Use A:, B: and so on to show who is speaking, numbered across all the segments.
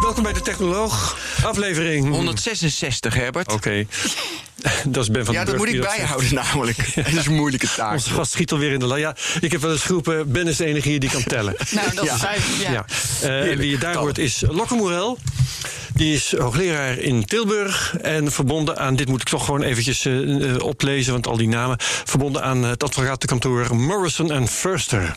A: Welkom bij de Technoloog, aflevering
B: 166, Herbert.
A: Oké, dat is Ben van
B: Ja, dat moet ik bijhouden namelijk. Dat is een moeilijke taak.
A: Onze gast schiet alweer in de la. Ja, ik heb wel eens geroepen, Ben is de enige hier die kan tellen.
C: Nou, dat
B: Ja.
C: is. Ja.
A: Ja. Eh, en wie je daar hoort is Lokke Morel. Die is hoogleraar in Tilburg en verbonden aan, dit moet ik toch gewoon eventjes eh, eh, oplezen, want al die namen, verbonden aan het advocatenkantoor Morrison and Furster.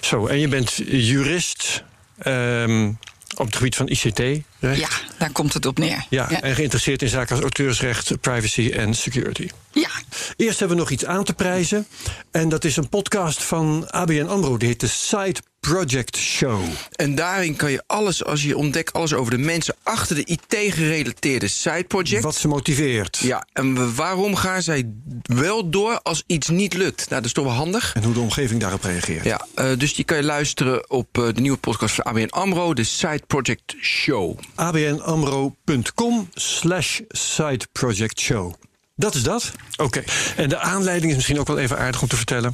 A: Zo, en je bent jurist ehm, op het gebied van ICT. recht?
C: Ja, daar komt het op neer.
A: Ja,
C: ja.
A: en geïnteresseerd in zaken als auteursrecht, privacy en security.
C: Ja.
A: Eerst hebben we nog iets aan te prijzen. En dat is een podcast van ABN AMRO. Die heet de Side Project Show.
B: En daarin kan je alles, als je ontdekt alles over de mensen achter de IT-gerelateerde side project.
A: Wat ze motiveert.
B: Ja, en waarom gaan zij wel door als iets niet lukt? Nou, dat is toch wel handig.
A: En hoe de omgeving daarop reageert.
B: Ja, eh, dus die kan je luisteren op eh, de nieuwe podcast van ABN AMRO, de Side Project Show.
A: abnamro.com slash Side Project Show. Dat is dat. Oké. En de aanleiding is misschien ook wel even aardig om te vertellen.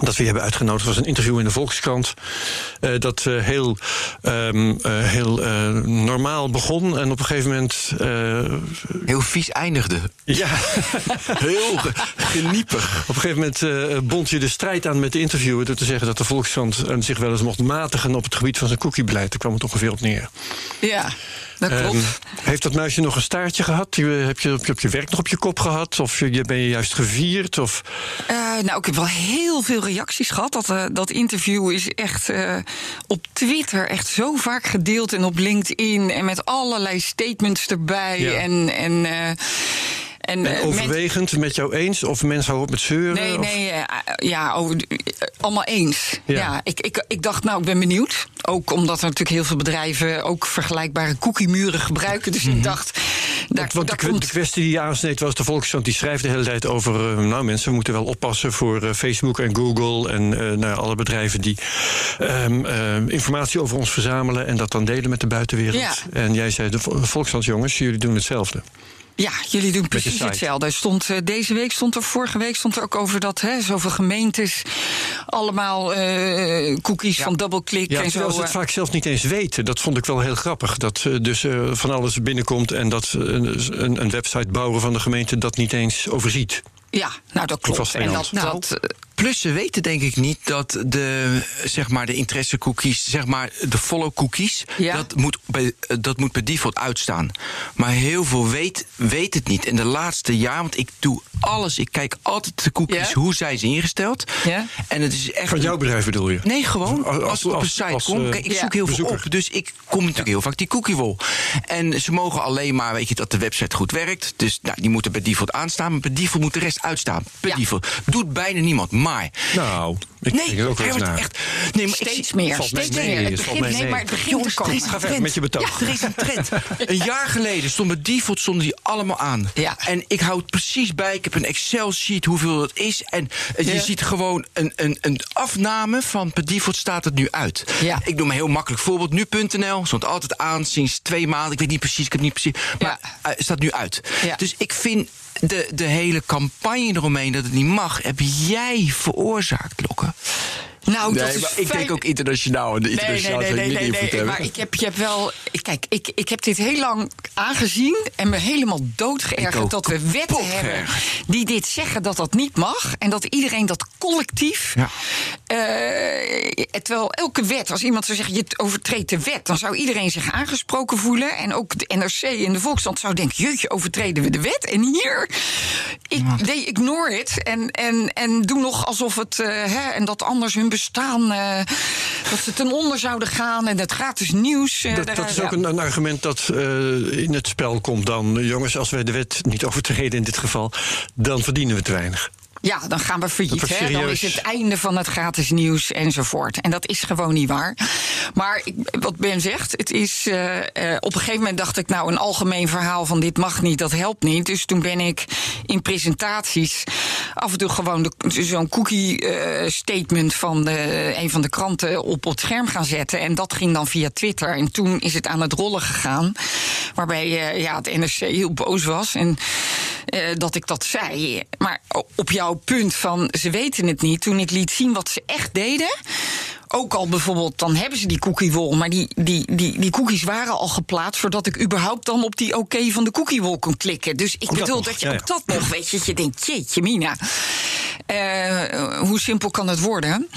A: Dat we je hebben uitgenodigd was een interview in de Volkskrant. eh, dat eh, heel, ehm, eh, heel normaal begon. En op een gegeven moment. eh,
B: Heel vies eindigde.
A: ja,
B: Heel ge- geniepig.
A: Op een gegeven moment eh, bond je de strijd aan met de interviewer... door te zeggen dat de Volkskrant zich wel eens mocht matigen... op het gebied van zijn cookiebeleid. Daar kwam het ongeveer op neer.
C: ja, dat klopt.
A: Ehm, heeft dat muisje nog een staartje gehad? Je- Heb je op je, op je werk nog op je kop gehad? Of je, ben je juist gevierd? Of,
C: Eh, nou, ik heb wel heel veel reacties gehad. Dat, eh, dat interview is echt eh, op Twitter echt zo vaak gedeeld en op LinkedIn. En met allerlei statements erbij.
A: Ja.
C: En, en, en,
A: en
C: eh,
A: overwegend met jou eens? Of mensen houden op met zeuren?
C: Nee,
A: Of-
C: nee, eh, ja, over, eh, allemaal eens.
A: Ja.
C: Ja. ik, ik, ik dacht, nou, ik ben benieuwd. Ook omdat er natuurlijk heel veel bedrijven ook vergelijkbare cookiemuren gebruiken. Dus ik dacht, daar,
A: Mhm. Want, want de,
C: daar komt...
A: de kwestie die je aansneed was... de Volkskrant die schrijft de hele tijd over... eh, nou, mensen moeten wel oppassen voor eh, Facebook en Google... en eh, nou, alle bedrijven die ehm, eh, informatie over ons verzamelen... en dat dan delen met de buitenwereld.
C: Ja.
A: En jij zei, de Vo- Volkskrant jongens, jullie doen hetzelfde.
C: Ja, jullie doen precies hetzelfde. Er Stond, eh, deze week stond er, vorige week stond er ook over dat hè, zoveel gemeentes allemaal eh, cookies van DoubleClick
A: Ja,
C: en
A: terwijl
C: zo.
A: ze het
C: eh,
A: vaak zelf niet eens weten. Dat vond ik wel heel grappig. Dat dus eh, van alles binnenkomt... en dat een, een websitebouwer van de gemeente dat niet eens overziet.
C: ja, nou dat
A: was
C: klopt. En dat,
B: Nou,
C: dat, eh,
B: Plus ze weten denk ik niet dat de, zeg maar, de interesse cookies, zeg maar de follow cookies,
C: Ja.
B: dat, moet bij, dat moet per default uitstaan. Maar heel veel weet, weet het niet. En de laatste jaar, want ik doe alles, ik kijk altijd de cookies,
C: Ja.
B: hoe zijn ze ingesteld.
C: Ja.
B: En het is echt.
A: Van jouw bedrijf bedoel je?
B: Nee, gewoon.
A: Als-
B: ik op een site
A: als,
B: kom.
A: eh,
B: Kijk, ik
C: Ja.
B: zoek heel veel op. Dus ik kom natuurlijk heel vaak die cookie vol. En ze mogen alleen maar, weet je, dat de website goed werkt. Dus nou, die moeten per default aanstaan. Maar per default moet de rest uitstaan. Per
C: Ja.
B: default. Doet bijna niemand. Maar.
A: Nou, ik
B: Nee,
A: denk ook wel eens
B: echt. Nee, maar
C: steeds meer, steeds
A: mee,
C: meer. Het begint, nee, maar het begint
B: Jongens,
C: te
B: er
C: komen.
B: is een
A: Ga verder
B: trend.
A: met je betoog.
B: Ja, er is een trend. Een jaar geleden stonden default stonden die allemaal aan.
C: Ja.
B: En ik hou het precies bij. Ik heb een Excel-sheet hoeveel dat is. En eh, je
C: Ja.
B: ziet gewoon een, een, een afname van per default staat het nu uit.
C: Ja.
B: Ik noem een heel makkelijk voorbeeld. Nu.nl stond altijd aan sinds twee maanden. Ik weet niet precies, ik heb niet precies. Maar
C: Ja.
B: eh, staat nu uit.
C: Ja.
B: Dus ik vind de, de hele campagne eromheen dat het niet mag, heb jij veroorzaakt, Lokken.
C: Nou, dat
B: nee,
C: is
B: maar ik denk ook internationaal. En de
C: Nee, nee,
B: internationaal
C: nee,
B: zou
C: nee, nee,
B: invloed
C: nee,
B: hebben.
C: maar ik heb, je hebt wel... Kijk, ik, ik heb dit heel lang aangezien en me helemaal doodgeërgerd... dat we wetten hebben die dit zeggen dat dat niet mag... en dat iedereen dat collectief...
B: Ja.
C: eh, terwijl elke wet, als iemand zou zeggen... je overtreedt de wet, dan zou iedereen zich aangesproken voelen... en ook de NRC en de Volksstand zou denken... jeetje, overtreden we de wet? En hier, ik, they ignore it en, en, en doe nog alsof het... eh, hè, en dat anders hun bestaan... eh, dat ze ten onder zouden gaan en het gratis nieuws... eh,
A: Dat,
C: daar-
A: dat is ook een, een argument dat eh, in het spel komt dan. Jongens, als wij de wet niet overtreden in dit geval, dan verdienen we te weinig.
C: Ja, dan gaan we failliet. Hè? Dan is het einde van het gratis nieuws enzovoort. En dat is gewoon niet waar. Maar ik, wat Ben zegt, het is. eh, eh, op een gegeven moment dacht ik, nou, een algemeen verhaal van dit mag niet, dat helpt niet. Dus toen ben ik in presentaties af en toe gewoon zo'n cookie-statement van de, een van de kranten op het scherm gaan zetten. En dat ging dan via Twitter. En toen is het aan het rollen gegaan. Waarbij eh, ja, het NRC heel boos was. En eh, dat ik dat zei. Maar op jouw punt van ze weten het niet, toen ik liet zien wat ze echt deden. Ook al bijvoorbeeld, dan hebben ze die cookiewol, maar die, die, die, die cookies waren al geplaatst voordat ik überhaupt dan op die oké van de cookiewol kon klikken. Dus ik
A: Ook
C: bedoel dat je
A: ja,
C: ook
A: ja.
C: dat nog, weet je, dat je denkt, jeetje mina. Eh, hoe simpel kan het worden?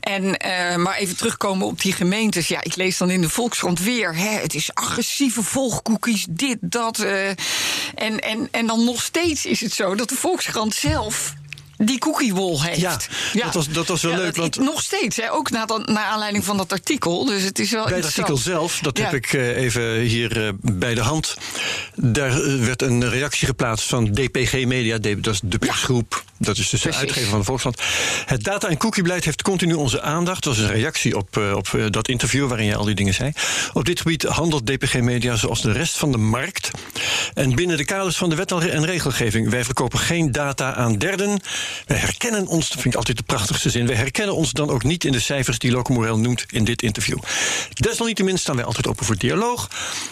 C: En, eh, maar even terugkomen op die gemeentes. Ja, ik lees dan in de Volkskrant weer. Hè, het is agressieve volgcookies, dit, dat. eh. en, en, en dan nog steeds is het zo dat de Volkskrant zelf die cookiewol heeft.
A: Ja, dat was- dat was wel leuk,
C: dat-
A: want-
C: nog steeds, hè, ook na, dan- naar aanleiding van dat artikel. Dus het is wel
A: Bij het artikel zelf, dat
C: Ja.
A: heb ik eh, even hier eh, bij de hand. Daar eh, werd een reactie geplaatst van DPG Media, dat is de persgroep. Dat is dus de uitgever van de Volkskrant. Het data- en cookiebeleid heeft continu onze aandacht. Dat was een reactie op, eh, op eh, dat interview waarin je al die dingen zei. Op dit gebied handelt DPG Media zoals de rest van de markt. En binnen de kaders van de wet en regelgeving. Wij verkopen geen data aan derden. Wij herkennen ons, dat vind ik altijd de prachtigste zin. Wij herkennen ons dan ook niet in de cijfers die Locomorel noemt in dit interview. Desalniettemin staan wij altijd open voor dialoog.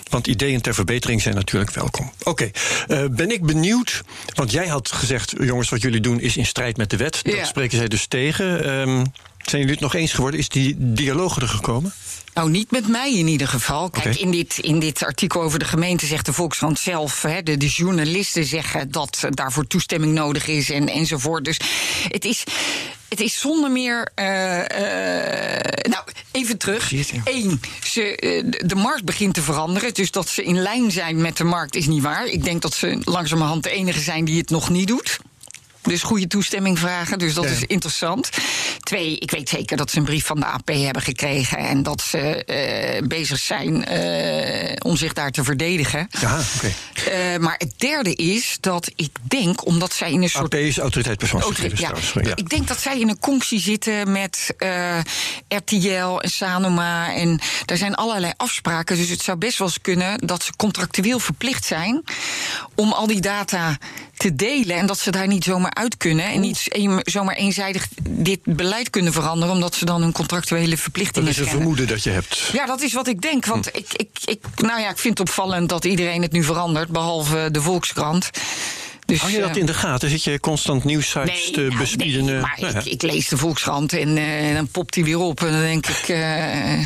A: Want ideeën ter verbetering zijn natuurlijk welkom. Oké, eh, ben ik benieuwd. Want jij had gezegd, jongens, wat jullie doen is in strijd met de wet. Dat
C: Ja.
A: spreken zij dus tegen. Ehm, zijn jullie het nog eens geworden? Is die dialoog er gekomen?
C: Nou, niet met mij in ieder geval. Kijk, in, dit, in dit artikel over de gemeente zegt de Volkskrant zelf... Hè, de, de journalisten zeggen dat daarvoor toestemming nodig is en, enzovoort. Dus het is... Het is zonder meer. eh, eh, nou, even terug. Eén, ze, eh, de markt begint te veranderen. Dus dat ze in lijn zijn met de markt is niet waar. Ik denk dat ze langzamerhand de enige zijn die het nog niet doet. Dus goede toestemming vragen, dus dat
A: Ja.
C: is interessant. Twee, ik weet zeker dat ze een brief van de AP hebben gekregen en dat ze eh, bezig zijn eh, om zich daar te verdedigen.
A: Ja, oké.
C: Eh, maar het derde is dat ik denk, omdat zij in een soort
A: AP is autoriteit persoonsgegevens.
C: ja. Ik denk dat zij in een conctie zitten met RTL en Sanoma. En daar zijn allerlei afspraken. Dus het zou best wel eens kunnen dat ze contractueel verplicht zijn om al die data te delen. En dat ze daar niet zomaar uit kunnen. En niet zomaar eenzijdig dit beleid kunnen veranderen. Omdat ze dan hun contractuele
A: Dat
C: verplichtingen
A: is een vermoeden dat je hebt.
C: Ja, dat is wat ik denk. Want ik, ik, ik, nou ja, ik vind het opvallend dat iedereen het nu verandert, behalve de Volkskrant. Dus,
A: Hou je dat
C: eh,
A: in de gaten? Zit je constant nieuwsites te
C: nou,
A: bespieden?
C: nee, maar
A: nou ja.
C: ik, ik lees de Volkskrant en eh, dan popt hij weer op. En dan denk ik, eh,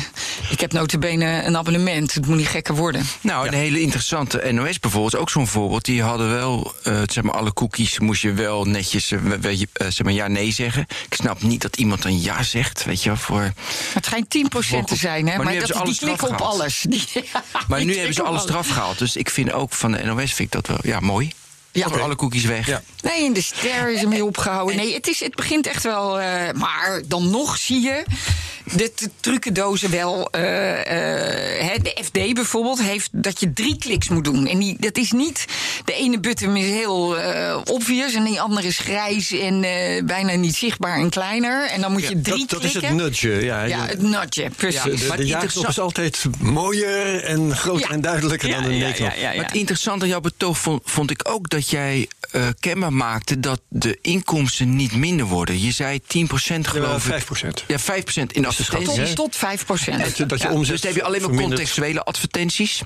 C: ik heb notabene een abonnement. Het moet niet gekker worden.
B: Nou, een hele interessante NOS bijvoorbeeld, ook zo'n voorbeeld. Die hadden wel, eh, zeg maar, alle cookies moest je wel netjes, weet je, zeg maar, ja, nee zeggen. Ik snap niet dat iemand dan ja zegt, weet je wel, voor...
C: Het schijnt 10% te zijn, hè?
B: Maar nu
C: Maar,
B: hebben
C: dat,
B: ze
C: die
B: alles
C: klikken op
B: eraf
C: alles. Die,
B: Maar
C: die
B: nu hebben ze alles. eraf gehaald. Dus ik vind ook van de NOS, vind ik dat wel, ja, mooi.
C: Ja.
B: Voor alle cookies weg.
A: Ja.
C: Nee, in de ster is ermee opgehouden. Nee, het, is, het begint echt wel. eh, maar dan nog zie je de, de trucendozen wel. eh, eh, hè, de FD bijvoorbeeld heeft dat je drie kliks moet doen. En die, dat is niet. De ene button is heel eh obvious en die andere is grijs en eh, bijna niet zichtbaar en kleiner. En dan moet je drie
A: dat, dat is
C: klikken.
A: het nudge. Ja,
C: Ja, het nudge, precies.
B: Ja,
A: de, de, jaarknop is altijd mooier en groter
C: Ja.
A: en duidelijker
C: Ja,
A: dan een
C: ja,
A: nee-knop.
C: ja, ja, ja.
B: Maar het interessante aan jouw betoog vond, vond ik ook dat jij eh, kenbaar maakte dat de inkomsten niet minder worden. Je zei 10% geloof
A: Ja,
B: ik.
A: 5%.
B: Ja, 5% in advertenties.
C: tot, tot 5 procent.
A: Dat je, dat je
B: Ja,
A: omzet
B: dus dan heb je alleen maar
A: vermindert.
B: contextuele advertenties.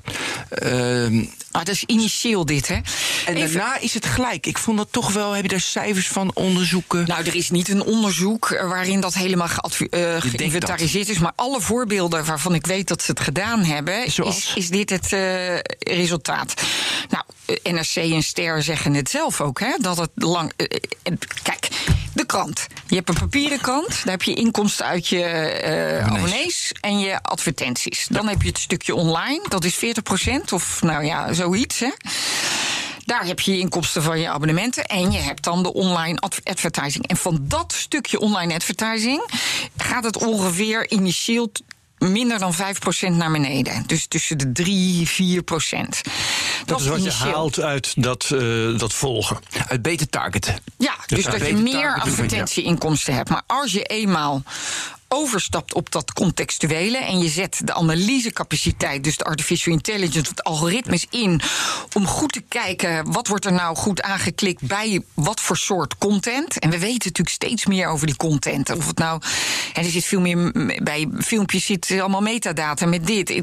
B: Ehm,
C: Ah, dat is initieel dit, hè?
B: en
C: Even-
B: daarna is het gelijk. Ik vond dat toch wel, heb je daar cijfers van onderzoeken?
C: Nou, er is niet een onderzoek eh, waarin dat helemaal eh, geïnventariseerd is. Maar alle voorbeelden waarvan ik weet dat ze het gedaan hebben,
B: Zoals?
C: is, is dit het eh, resultaat. Nou, NRC en Ster zeggen het zelf ook, hè? Dat het lang. kijk, de krant. Je hebt een papieren krant, daar heb je inkomsten uit je eh,
B: Abonnees.
C: en je advertenties. Dan heb je het stukje online, dat is 40% of nou ja, zoiets, hè? Daar heb je je inkomsten van je abonnementen. En je hebt dan de online adv- advertising. En van dat stukje online advertising gaat het ongeveer initieel minder dan 5% naar beneden. Dus tussen de 3 4%. Dat,
A: Dat is wat je haalt uit dat, eh, dat volgen.
B: Het beter targeten.
C: Ja, dus dat je meer advertentieinkomsten hebt. Maar als je eenmaal overstapt op dat contextuele en je zet de analysecapaciteit, dus de artificial intelligence, het algoritmes in om goed te kijken wat wordt er nou goed aangeklikt bij wat voor soort content. En we weten natuurlijk steeds meer over die content. Of het nou, en er zit veel meer bij filmpjes zit allemaal metadata met dit.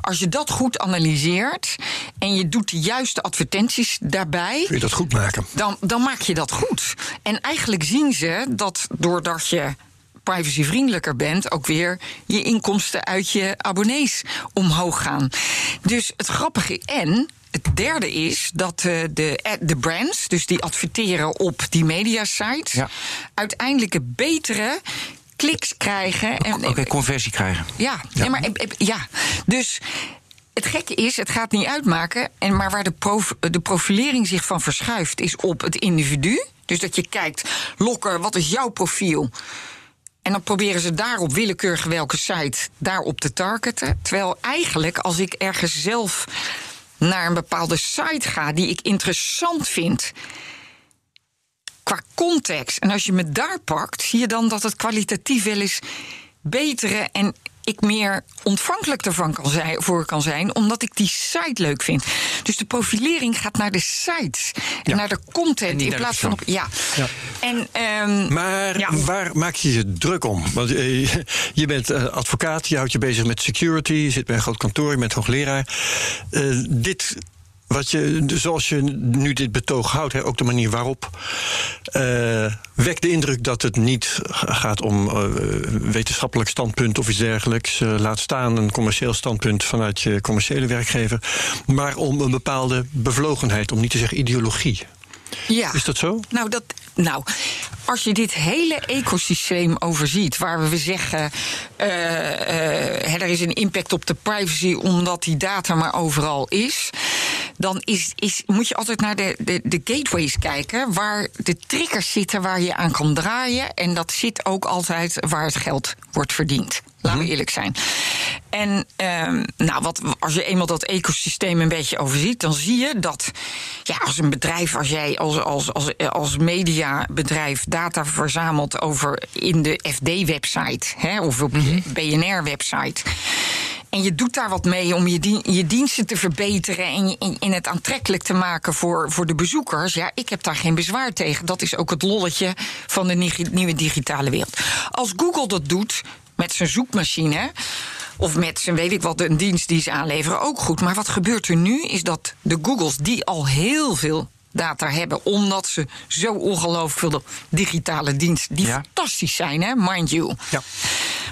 C: Als je dat goed analyseert en je doet de juiste advertenties daarbij
A: Kun je dat goed maken?
C: dan, dan maak je dat goed. En eigenlijk zien ze dat doordat je privacyvriendelijker bent, ook weer je inkomsten uit je abonnees omhoog gaan. Dus het grappige en. Het derde is dat eh, de, de brands, dus die adverteren op die mediasites,
B: Ja.
C: uiteindelijk een betere kliks krijgen. En,
B: Oké, conversie krijgen.
C: ja, Nee, maar, eh, eh, ja, dus het gekke is, het gaat niet uitmaken. En maar waar de, prof, de profilering zich van verschuift, is op het individu. Dus dat je kijkt, Lokker, wat is jouw profiel? En dan proberen ze daarop willekeurig welke site daarop te targeten. Terwijl eigenlijk, als ik ergens zelf naar een bepaalde site ga die ik interessant vind qua context. En als je me daar pakt, zie je dan dat het kwalitatief wel eens betere en ik meer ontvankelijk ervan kan zijn, voor kan zijn, omdat ik die site leuk vind. Dus de profilering gaat naar de sites en
A: Ja.
C: naar de content in plaats van op. Ja.
A: Ja.
C: En, ehm,
A: Maar
C: Ja.
A: waar maak je je druk om? Want eh, je bent eh, advocaat, je houdt je bezig met security, je zit bij een groot kantoor, je bent hoogleraar. Eh, dit, wat je, zoals je nu dit betoog houdt, ook de manier waarop, eh, wekt de indruk dat het niet gaat om eh, wetenschappelijk standpunt of iets dergelijks. eh, laat staan een commercieel standpunt vanuit je commerciële werkgever, maar om een bepaalde bevlogenheid, om niet te zeggen ideologie.
C: Ja.
A: Is dat zo?
C: Nou, dat, nou, als je dit hele ecosysteem overziet, waar we zeggen, eh, eh, er is een impact op de privacy omdat die data maar overal is, dan is, is, moet je altijd naar de, de, de gateways kijken, waar de triggers zitten waar je aan kan draaien. En dat zit ook altijd waar het geld wordt verdiend. Laten we eerlijk zijn. En ehm, nou, wat, als je eenmaal dat ecosysteem een beetje overziet, dan zie je dat ja, als een bedrijf, als jij als, als, als, als mediabedrijf data verzamelt over in de FD-website of op je BNR-website. En je doet daar wat mee om je, dien- je diensten te verbeteren en, je, en, het aantrekkelijk te maken voor, voor de bezoekers. Ja, ik heb daar geen bezwaar tegen. Dat is ook het lolletje van de nieuwe digitale wereld. Als Google dat doet met zijn zoekmachine. Of met zijn weet ik wat, een dienst die ze aanleveren, ook goed. Maar wat gebeurt er nu is dat de Googles, die al heel veel data hebben, omdat ze zo ongelooflijk veel digitale diensten, die
B: Ja.
C: fantastisch zijn, hè, mind you.
A: Ja.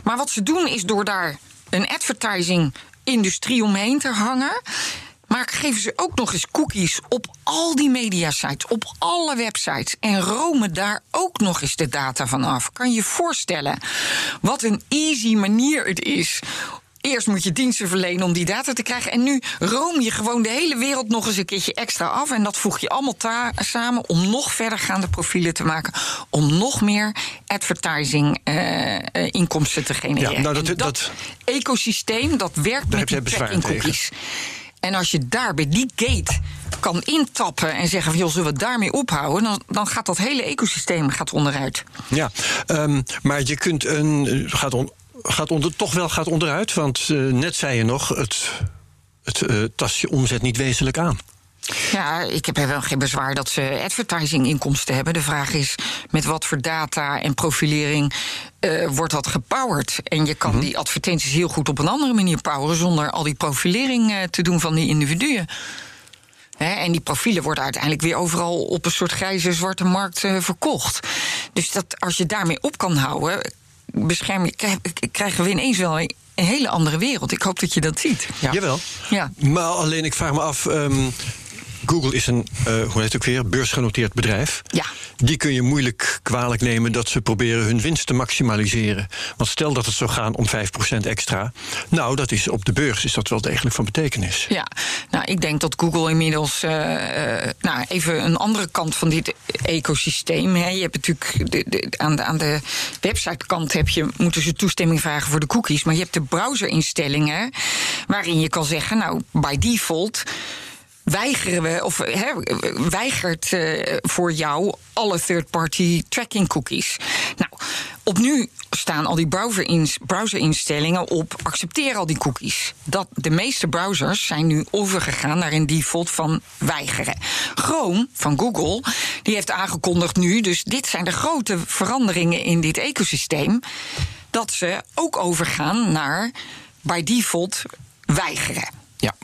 C: Maar wat ze doen is door daar een advertising-industrie omheen te hangen. Maar geven ze ook nog eens cookies op al die mediasites, op alle websites. En romen daar ook nog eens de data van af. Kan je je voorstellen wat een easy manier het is. Eerst moet je diensten verlenen om die data te krijgen. En nu room je gewoon de hele wereld nog eens een keertje extra af. En dat voeg je allemaal samen om nog verdergaande profielen te maken. Om nog meer advertising eh, eh, inkomsten te genereren.
A: Ja, nou, dat- dat-
C: ecosysteem dat werkt met die tracking
A: tegen.
C: En als je daar bij die gate kan intappen en zeggen van joh, zullen we daarmee ophouden, dan, dan gaat dat hele ecosysteem gaat onderuit.
A: Ja, ehm, maar je kunt een. Gaat, on, gaat onder, toch wel gaat onderuit, want eh, net zei je nog: het, het eh, je omzet niet wezenlijk aan.
C: Ja, ik heb er wel geen bezwaar dat ze advertising-inkomsten hebben. De vraag is met wat voor data en profilering eh, wordt dat gepowered? En je kan die advertenties heel goed op een andere manier poweren zonder al die profilering eh, te doen van die individuen. Hè, en die profielen worden uiteindelijk weer overal op een soort grijze zwarte markt eh, verkocht. Dus dat, als je daarmee op kan houden, bescherm je, krijg- krijgen we ineens wel een hele andere wereld. Ik hoop dat je dat ziet.
B: Ja.
A: Jawel.
C: Ja.
A: Maar alleen ik vraag me af. ehm, Google is een, uh, hoe heet het ook weer, beursgenoteerd bedrijf.
C: Ja.
A: Die kun je moeilijk kwalijk nemen dat ze proberen hun winst te maximaliseren. Want stel dat het zou gaan om 5% extra. Nou, dat is op de beurs is dat wel degelijk van betekenis.
C: Ja, nou, ik denk dat Google inmiddels. Uh, nou, even een andere kant van dit ecosysteem. Hè. Je hebt natuurlijk de, de, aan, de, aan de websitekant heb je, moeten ze toestemming vragen voor de cookies. Maar je hebt de browserinstellingen waarin je kan zeggen, nou, by default weigeren we, of he, weigert uh, voor jou alle third-party tracking cookies. Nou, op nu staan al die browserinstellingen op accepteer al die cookies. Dat, de meeste browsers zijn nu overgegaan naar een default van weigeren. Chrome van Google die heeft aangekondigd nu, dus dit zijn de grote veranderingen in dit ecosysteem, dat ze ook overgaan naar by default weigeren.
B: Ja.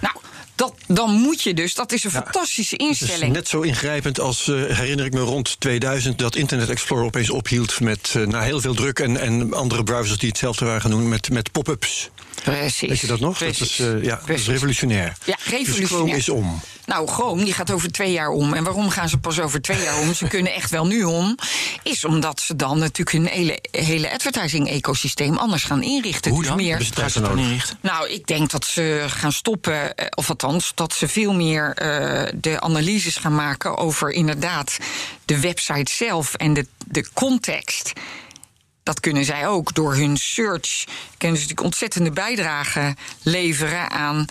C: Nou, dat, dan moet je dus, dat is een fantastische instelling. Het
A: is net zo ingrijpend als, uh, herinner ik me, rond 2000 dat Internet Explorer opeens ophield met uh, na heel veel druk en, en andere browsers die hetzelfde waren gaan doen met, met pop-ups.
C: Precies.
A: Weet je dat nog?
C: Precies.
A: Dat is, uh, ja, dat is revolutionair.
C: Ja, revolutionair. Dus
A: Chrome is om.
C: Nou, Chrome die gaat over twee jaar om. En waarom gaan ze pas over twee jaar om? Ze kunnen echt wel nu om. Is omdat ze dan natuurlijk hun hele, hele advertising-ecosysteem anders gaan inrichten.
B: Hoe
C: dus
B: dan?
C: Meer...
B: Gaan ze dan inrichten?
C: Nou, ik denk dat ze gaan stoppen, of althans, dat ze veel meer uh, de analyses gaan maken over inderdaad de website zelf en de, de context. Dat kunnen zij ook door hun search. Kunnen ze natuurlijk ontzettende bijdrage leveren aan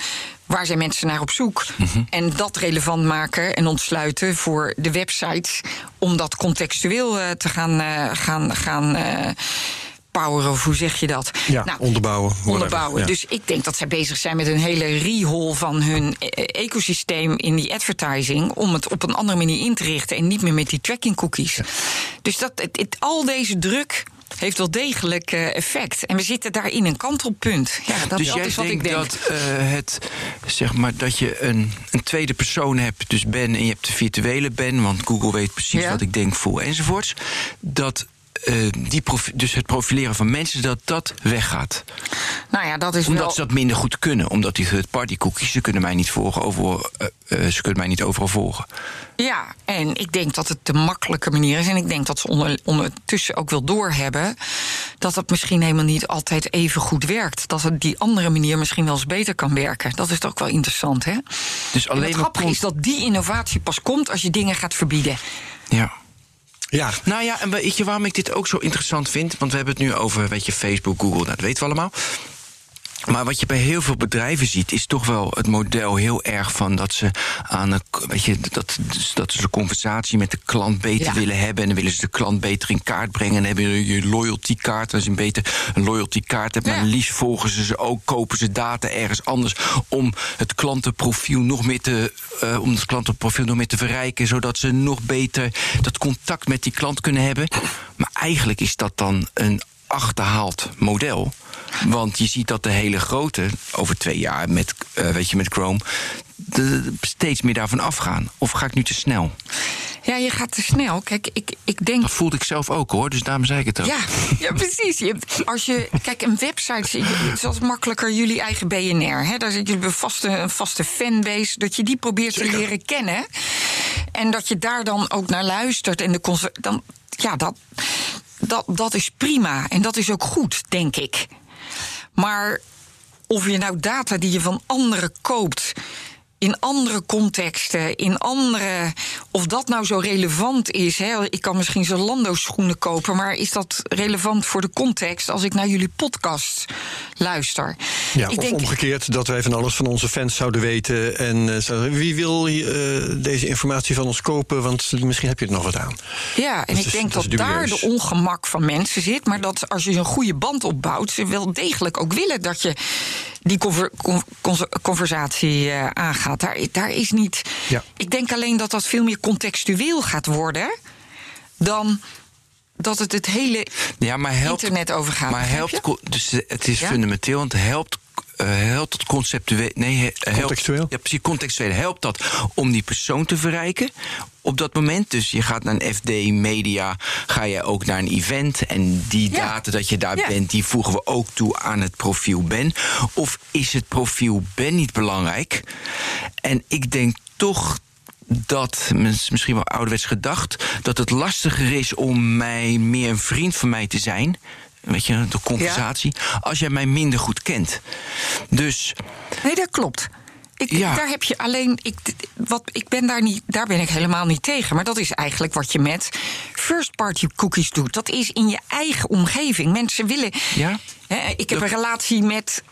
C: waar zijn mensen naar op zoek.
B: Mm-hmm.
C: En dat relevant maken en ontsluiten voor de websites. Om dat contextueel uh, te gaan, uh, gaan, gaan uh, poweren, of hoe zeg je dat?
A: Ja, nou, onderbouwen.
C: Onderbouwen.
A: Ja.
C: Dus ik denk dat zij bezig zijn met een hele rehaul van hun ecosysteem in die advertising. Om het op een andere manier in te richten en niet meer met die tracking cookies. Ja. Dus dat, het, het, al deze druk heeft wel degelijk uh, effect. En we zitten daar in een kantelpunt. Ja, dat,
B: dus
C: dat
B: jij
C: is wat
B: denkt
C: ik denk.
B: dat uh, het, zeg maar, dat je een, een tweede persoon hebt, dus Ben, en je hebt de virtuele Ben, want Google weet precies
C: Ja.
B: wat ik denk, voel enzovoorts. Dat uh, die dus het profileren van mensen, dat dat weggaat.
C: Nou ja, dat is
B: Omdat
C: wel...
B: ze dat minder goed kunnen. Omdat die third-party cookies, ze kunnen mij niet volgen over, uh, uh, ze kunnen mij niet overal volgen.
C: Ja, en ik denk dat het de makkelijke manier is. En ik denk dat ze onder, ondertussen ook wel doorhebben dat het misschien helemaal niet altijd even goed werkt. Dat het die andere manier misschien wel eens beter kan werken. Dat is toch ook wel interessant, hè?
B: Dus alleen
C: en het grappige is dat die innovatie pas komt als je dingen gaat verbieden.
B: Ja.
A: Ja.
B: Nou ja, en weet je waarom ik dit ook zo interessant vind? Want we hebben het nu over, weet je, Facebook, Google, dat weten we allemaal. Maar wat je bij heel veel bedrijven ziet, is toch wel het model heel erg van dat ze aan een, weet je, dat, dat ze de conversatie met de klant beter
C: Ja.
B: willen hebben. En dan willen ze de klant beter in kaart brengen. En dan hebben je je loyalty kaart. Als je een beter een loyalty kaart hebt,
C: Ja.
B: maar liefst volgen ze ze ook, kopen ze data ergens anders om het klantenprofiel nog meer te, uh, om het klantenprofiel nog meer te verrijken, zodat ze nog beter dat contact met die klant kunnen hebben. Maar eigenlijk is dat dan een achterhaald model. Want je ziet dat de hele grote, over twee jaar met, uh, weet je, met Chrome, de, steeds meer daarvan afgaan. Of ga ik nu te snel?
C: Ja, je gaat te snel. Kijk, ik, ik denk.
B: Dat voelde ik zelf ook hoor, dus daarom zei ik het ook.
C: Ja, ja precies. Je, als je, kijk, een website, altijd makkelijker jullie eigen BNR. Hè? Daar zit je een vaste, een vaste fanbase, dat je die probeert te leren kennen. En dat je daar dan ook naar luistert. En de dan, ja, dat, dat, dat is prima. En dat is ook goed, denk ik. Maar of je nou data die je van anderen koopt. In andere contexten, in andere. Of dat nou zo relevant is. Hè? Ik kan misschien Zalando schoenen kopen, maar is dat relevant voor de context als ik naar jullie podcast luister?
A: Ja,
C: ik
A: of
C: denk,
A: omgekeerd, dat wij van alles van onze fans zouden weten. En zouden- wie wil eh, deze informatie van ons kopen? Want misschien heb je er nog wat aan.
C: Ja, en
A: Dat
C: ik
A: is-
C: denk
A: dat
C: dat, daar de ongemak van mensen zit. Maar dat als je een goede band opbouwt, ze wel degelijk ook willen dat je die conver- con- con- conversatie eh, aangaat. Daar, daar is niet.
A: Ja.
C: Ik denk alleen dat dat veel meer contextueel gaat worden dan dat het het hele
B: Ja, maar helpt,
C: internet overgaat.
B: Maar helpt, dus het is
C: Ja?
B: fundamenteel, want het helpt helpt dat conceptueel? Nee, he- helpt,
A: Contextueel?
B: Ja, precies, contextueel. Helpt dat om die persoon te verrijken op dat moment? Dus je gaat naar een FD Media, ga je ook naar een event... en die
C: Ja.
B: data dat je daar
C: Ja.
B: bent, die voegen we ook toe aan het profiel Ben. Of is het profiel Ben niet belangrijk? En ik denk toch dat, mis- misschien wel ouderwets gedacht, dat het lastiger is om mij meer een vriend van mij te zijn. Weet je, de conversatie. Als jij mij minder goed kent. Dus
C: Nee, dat klopt. Ik,
B: Ja.
C: Daar heb je alleen. Ik, wat, ik ben daar, niet, daar ben ik helemaal niet tegen. Maar dat is eigenlijk wat je met first party cookies doet. Dat is in je eigen omgeving. Mensen willen.
B: Ja.
C: Hè, ik heb een relatie met.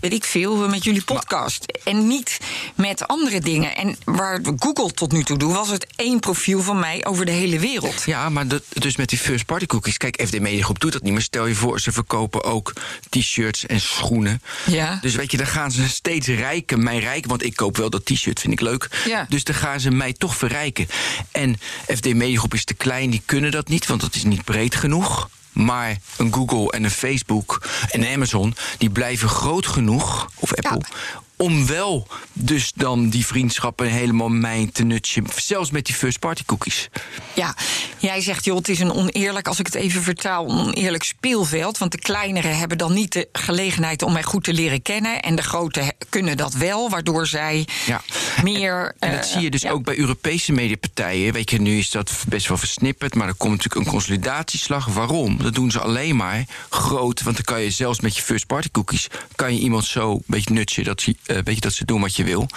C: Weet ik veel, met jullie podcast. En niet met andere dingen. En waar Google tot nu toe doet, was het één profiel van mij over de hele wereld.
B: Ja, maar dat, dus met die first party cookies. Kijk, FD Media Groep doet dat niet. Maar stel je voor, ze verkopen ook t-shirts en schoenen.
C: Ja.
B: Dus weet je, dan gaan ze steeds rijken, mij rijken. Want ik koop wel dat t-shirt, vind ik leuk.
C: Ja.
B: Dus dan gaan ze mij toch verrijken. En FD Media Groep is te klein, die kunnen dat niet. Want dat is niet breed genoeg. Maar een Google en een Facebook en een Amazon... die blijven groot genoeg, of Apple... om wel dus dan die vriendschappen helemaal mij te nutchen. Zelfs met die first party cookies.
C: Ja, jij zegt, joh, het is een oneerlijk, als ik het even vertaal, een oneerlijk speelveld. Want de kleineren hebben dan niet de gelegenheid om mij goed te leren kennen. En de grote kunnen dat wel, waardoor zij
B: Ja.
C: meer.
B: En dat
C: eh,
B: zie je dus
C: ja.
B: ook bij Europese mediapartijen. Weet je, nu is dat best wel versnipperd, maar er komt natuurlijk een consolidatieslag. Waarom? Dat doen ze alleen maar groot. Want dan kan je zelfs met je first party cookies... kan je iemand zo een beetje nutchen dat ze, eh, weet je, dat ze doen wat je wil.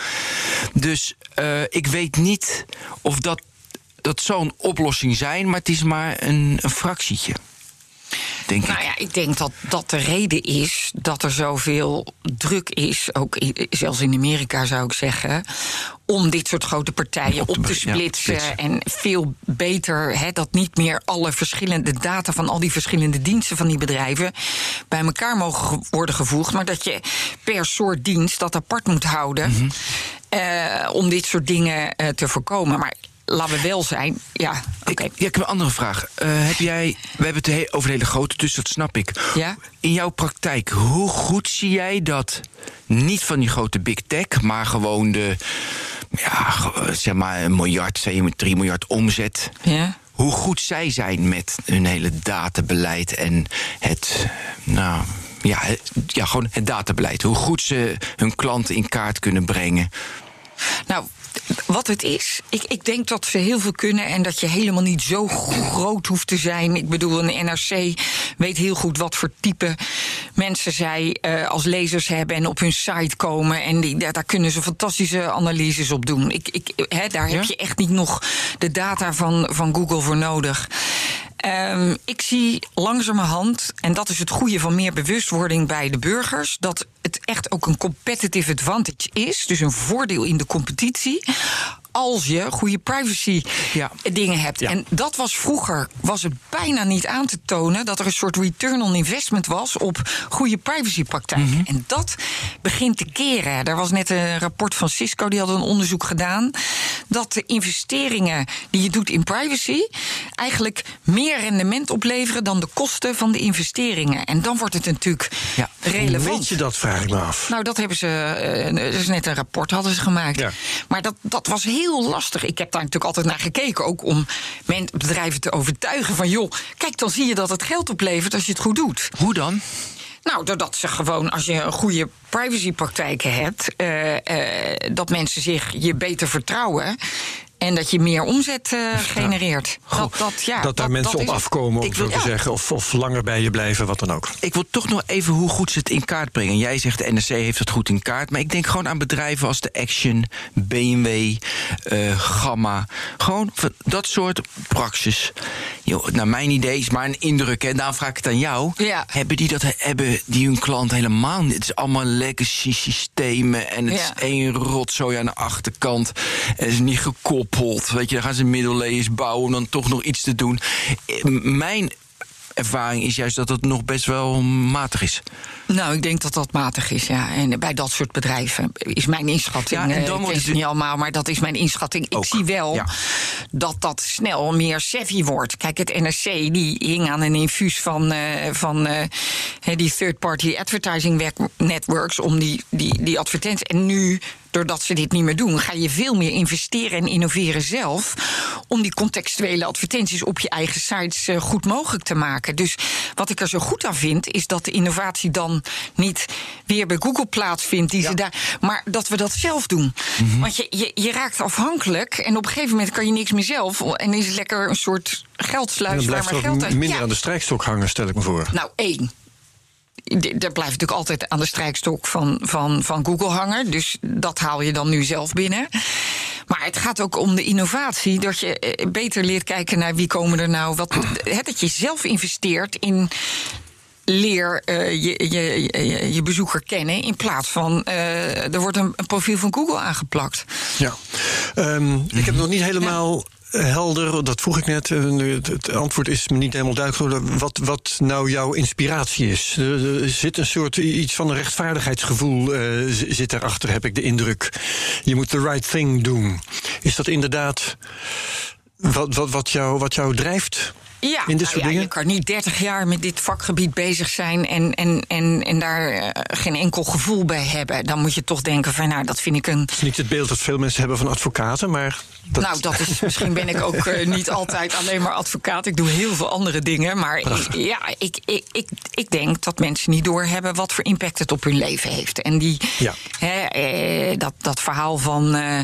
B: Dus eh, ik weet niet of dat... Dat zal een oplossing zijn, maar het is maar een, een fractietje. Denk
C: Nou
B: ik.
C: ja, ik denk dat dat de reden is dat er zoveel druk is, ook i- zelfs in Amerika zou ik zeggen, om dit soort grote partijen
B: Op
C: op
B: te ja,
C: splitsen. En veel beter hè, dat niet meer alle verschillende data van al die verschillende diensten van die bedrijven bij elkaar mogen ge- worden gevoegd, maar dat je per soort dienst dat apart moet houden
B: Mhm.
C: eh, om dit soort dingen eh, te voorkomen. Maar laten we wel zijn, ja, oké.
B: Ik, ja, ik heb een andere vraag. Eh, heb jij, we hebben het he- over de hele grote, dus dat snap ik.
C: Ja.
B: In jouw praktijk, hoe goed zie jij dat niet van die grote big tech, maar gewoon de, ja, zeg maar een miljard, twee, drie miljard omzet?
C: Ja.
B: Hoe goed zij zijn met hun hele databeleid en het, nou, ja, het- ja, gewoon het databeleid. Hoe goed ze hun klanten in kaart kunnen brengen.
C: Nou, wat het is, ik, ik denk dat ze heel veel kunnen en dat je helemaal niet zo groot hoeft te zijn. Ik bedoel, een NRC weet heel goed wat voor type mensen zij eh, als lezers hebben en op hun site komen. En die, daar, daar kunnen ze fantastische analyses op doen. Ik, ik, hè, daar heb je echt niet nog de data van, van Google voor nodig. Ehm, ik zie langzamerhand, en dat is het goede van meer bewustwording bij de burgers, dat het echt ook een competitive advantage is, dus een voordeel in de competitie, als je goede privacy
B: Ja.
C: dingen hebt.
A: Ja.
C: En dat was vroeger, was het bijna niet aan te tonen dat er een soort return on investment was op goede privacypraktijken. En dat begint te keren. Er was net een rapport van Cisco, die had een onderzoek gedaan, dat de investeringen die je doet in privacy eigenlijk meer rendement opleveren dan de kosten van de investeringen. En dan wordt het natuurlijk
B: Ja.
A: Hoe
C: relevant.
A: weet je dat, vraag ik me af.
C: Nou, dat hebben ze. eh, er is net een rapport hadden ze gemaakt. Maar dat, dat was heel lastig. Ik heb daar natuurlijk altijd naar gekeken. Ook om bedrijven te overtuigen van joh, kijk, dan zie je dat het geld oplevert als je het goed doet.
B: Hoe dan?
C: Nou, doordat ze gewoon, als je een goede privacypraktijken hebt, eh, eh, dat mensen zich je beter vertrouwen. En dat je meer omzet eh, genereert. Dat, dat, ja,
A: dat daar mensen
C: dat
A: op afkomen, om
B: Ik
A: zo
B: wil-
A: te
C: ja.
A: zeggen. Of, of langer bij je blijven, wat dan ook.
B: Ik wil toch nog even hoe goed ze het in kaart brengen. Jij zegt de NRC heeft het goed in kaart. Maar ik denk gewoon aan bedrijven als de Action, BMW, eh, Gamma. Gewoon van dat soort praxis. Yo, naar mijn idee is maar een indruk. En daarom vraag ik het aan jou.
C: Ja.
B: Hebben die dat hebben die hun klant helemaal niet? Het is allemaal legacy systemen. En het
C: Ja.
B: is één rotzooi aan de achterkant. En het is niet gekoppeld. Weet je, dan gaan ze middeleeuws bouwen om dan toch nog iets te doen. Eh, Mijn ervaring is juist dat het nog best wel matig is.
C: Nou, ik denk dat dat matig is, ja. En bij dat soort bedrijven is mijn inschatting.
B: Ja, en
C: eh,
B: dan wordt
C: het niet allemaal, maar dat is mijn inschatting. Ik zie wel
B: ja.
C: dat dat snel meer savvy wordt. Kijk, het NRC die hing aan een infuus van, eh, van die third-party advertising networks om die, die, die advertenties. En nu doordat ze dit niet meer doen, ga je veel meer investeren en innoveren zelf. Om die contextuele advertenties op je eigen sites eh, goed mogelijk te maken. Dus wat ik er zo goed aan vind, is dat de innovatie dan niet weer bij Google plaatsvindt. Die ze daar, maar dat we dat zelf doen. Want je, je, je raakt afhankelijk en op een gegeven moment kan je niks meer zelf. En is het lekker een soort geldsluis waar
A: blijft
C: maar geld uit.
A: minder
C: Ja.
A: aan de strijkstok hangen, stel ik me voor.
C: Nou, één. Dat blijft natuurlijk altijd aan de strijkstok van, van, van Google hangen. Dus dat haal je dan nu zelf binnen. Maar het gaat ook om de innovatie. Dat je eh, beter leert kijken naar wie komen er nou. Wat, hè, dat je zelf investeert in leer eh, je, je, je, je bezoeker kennen. In plaats van eh, er wordt een, een profiel van Google aangeplakt.
A: Ja. Ehm, Ik heb nog niet helemaal helder, dat vroeg ik net. eh, Het, antwoord is me niet helemaal duidelijk. Wat, wat nou jouw inspiratie is. Er, zit een soort iets van een rechtvaardigheidsgevoel z- zit daarachter, heb ik de indruk. Je moet the right thing doen. Is dat inderdaad wat, wat, wat, jou, wat jou drijft?
C: Ja,
A: in dit
C: nou ja, je kan niet 30 jaar met dit vakgebied bezig zijn en, en, en, en daar eh, geen enkel gevoel bij hebben. Dan moet je toch denken van, nou, dat vind ik een.
A: Het is niet het beeld dat veel mensen hebben van advocaten, maar. Dat,
C: Nou, dat is, misschien ben ik ook eh, niet altijd alleen maar advocaat. Ik doe heel veel andere dingen. Maar ik, ja, ik, ik, ik, ik denk dat mensen niet doorhebben wat voor impact het op hun leven heeft. En die,
A: Ja.
C: hè, eh, dat, dat verhaal van. eh,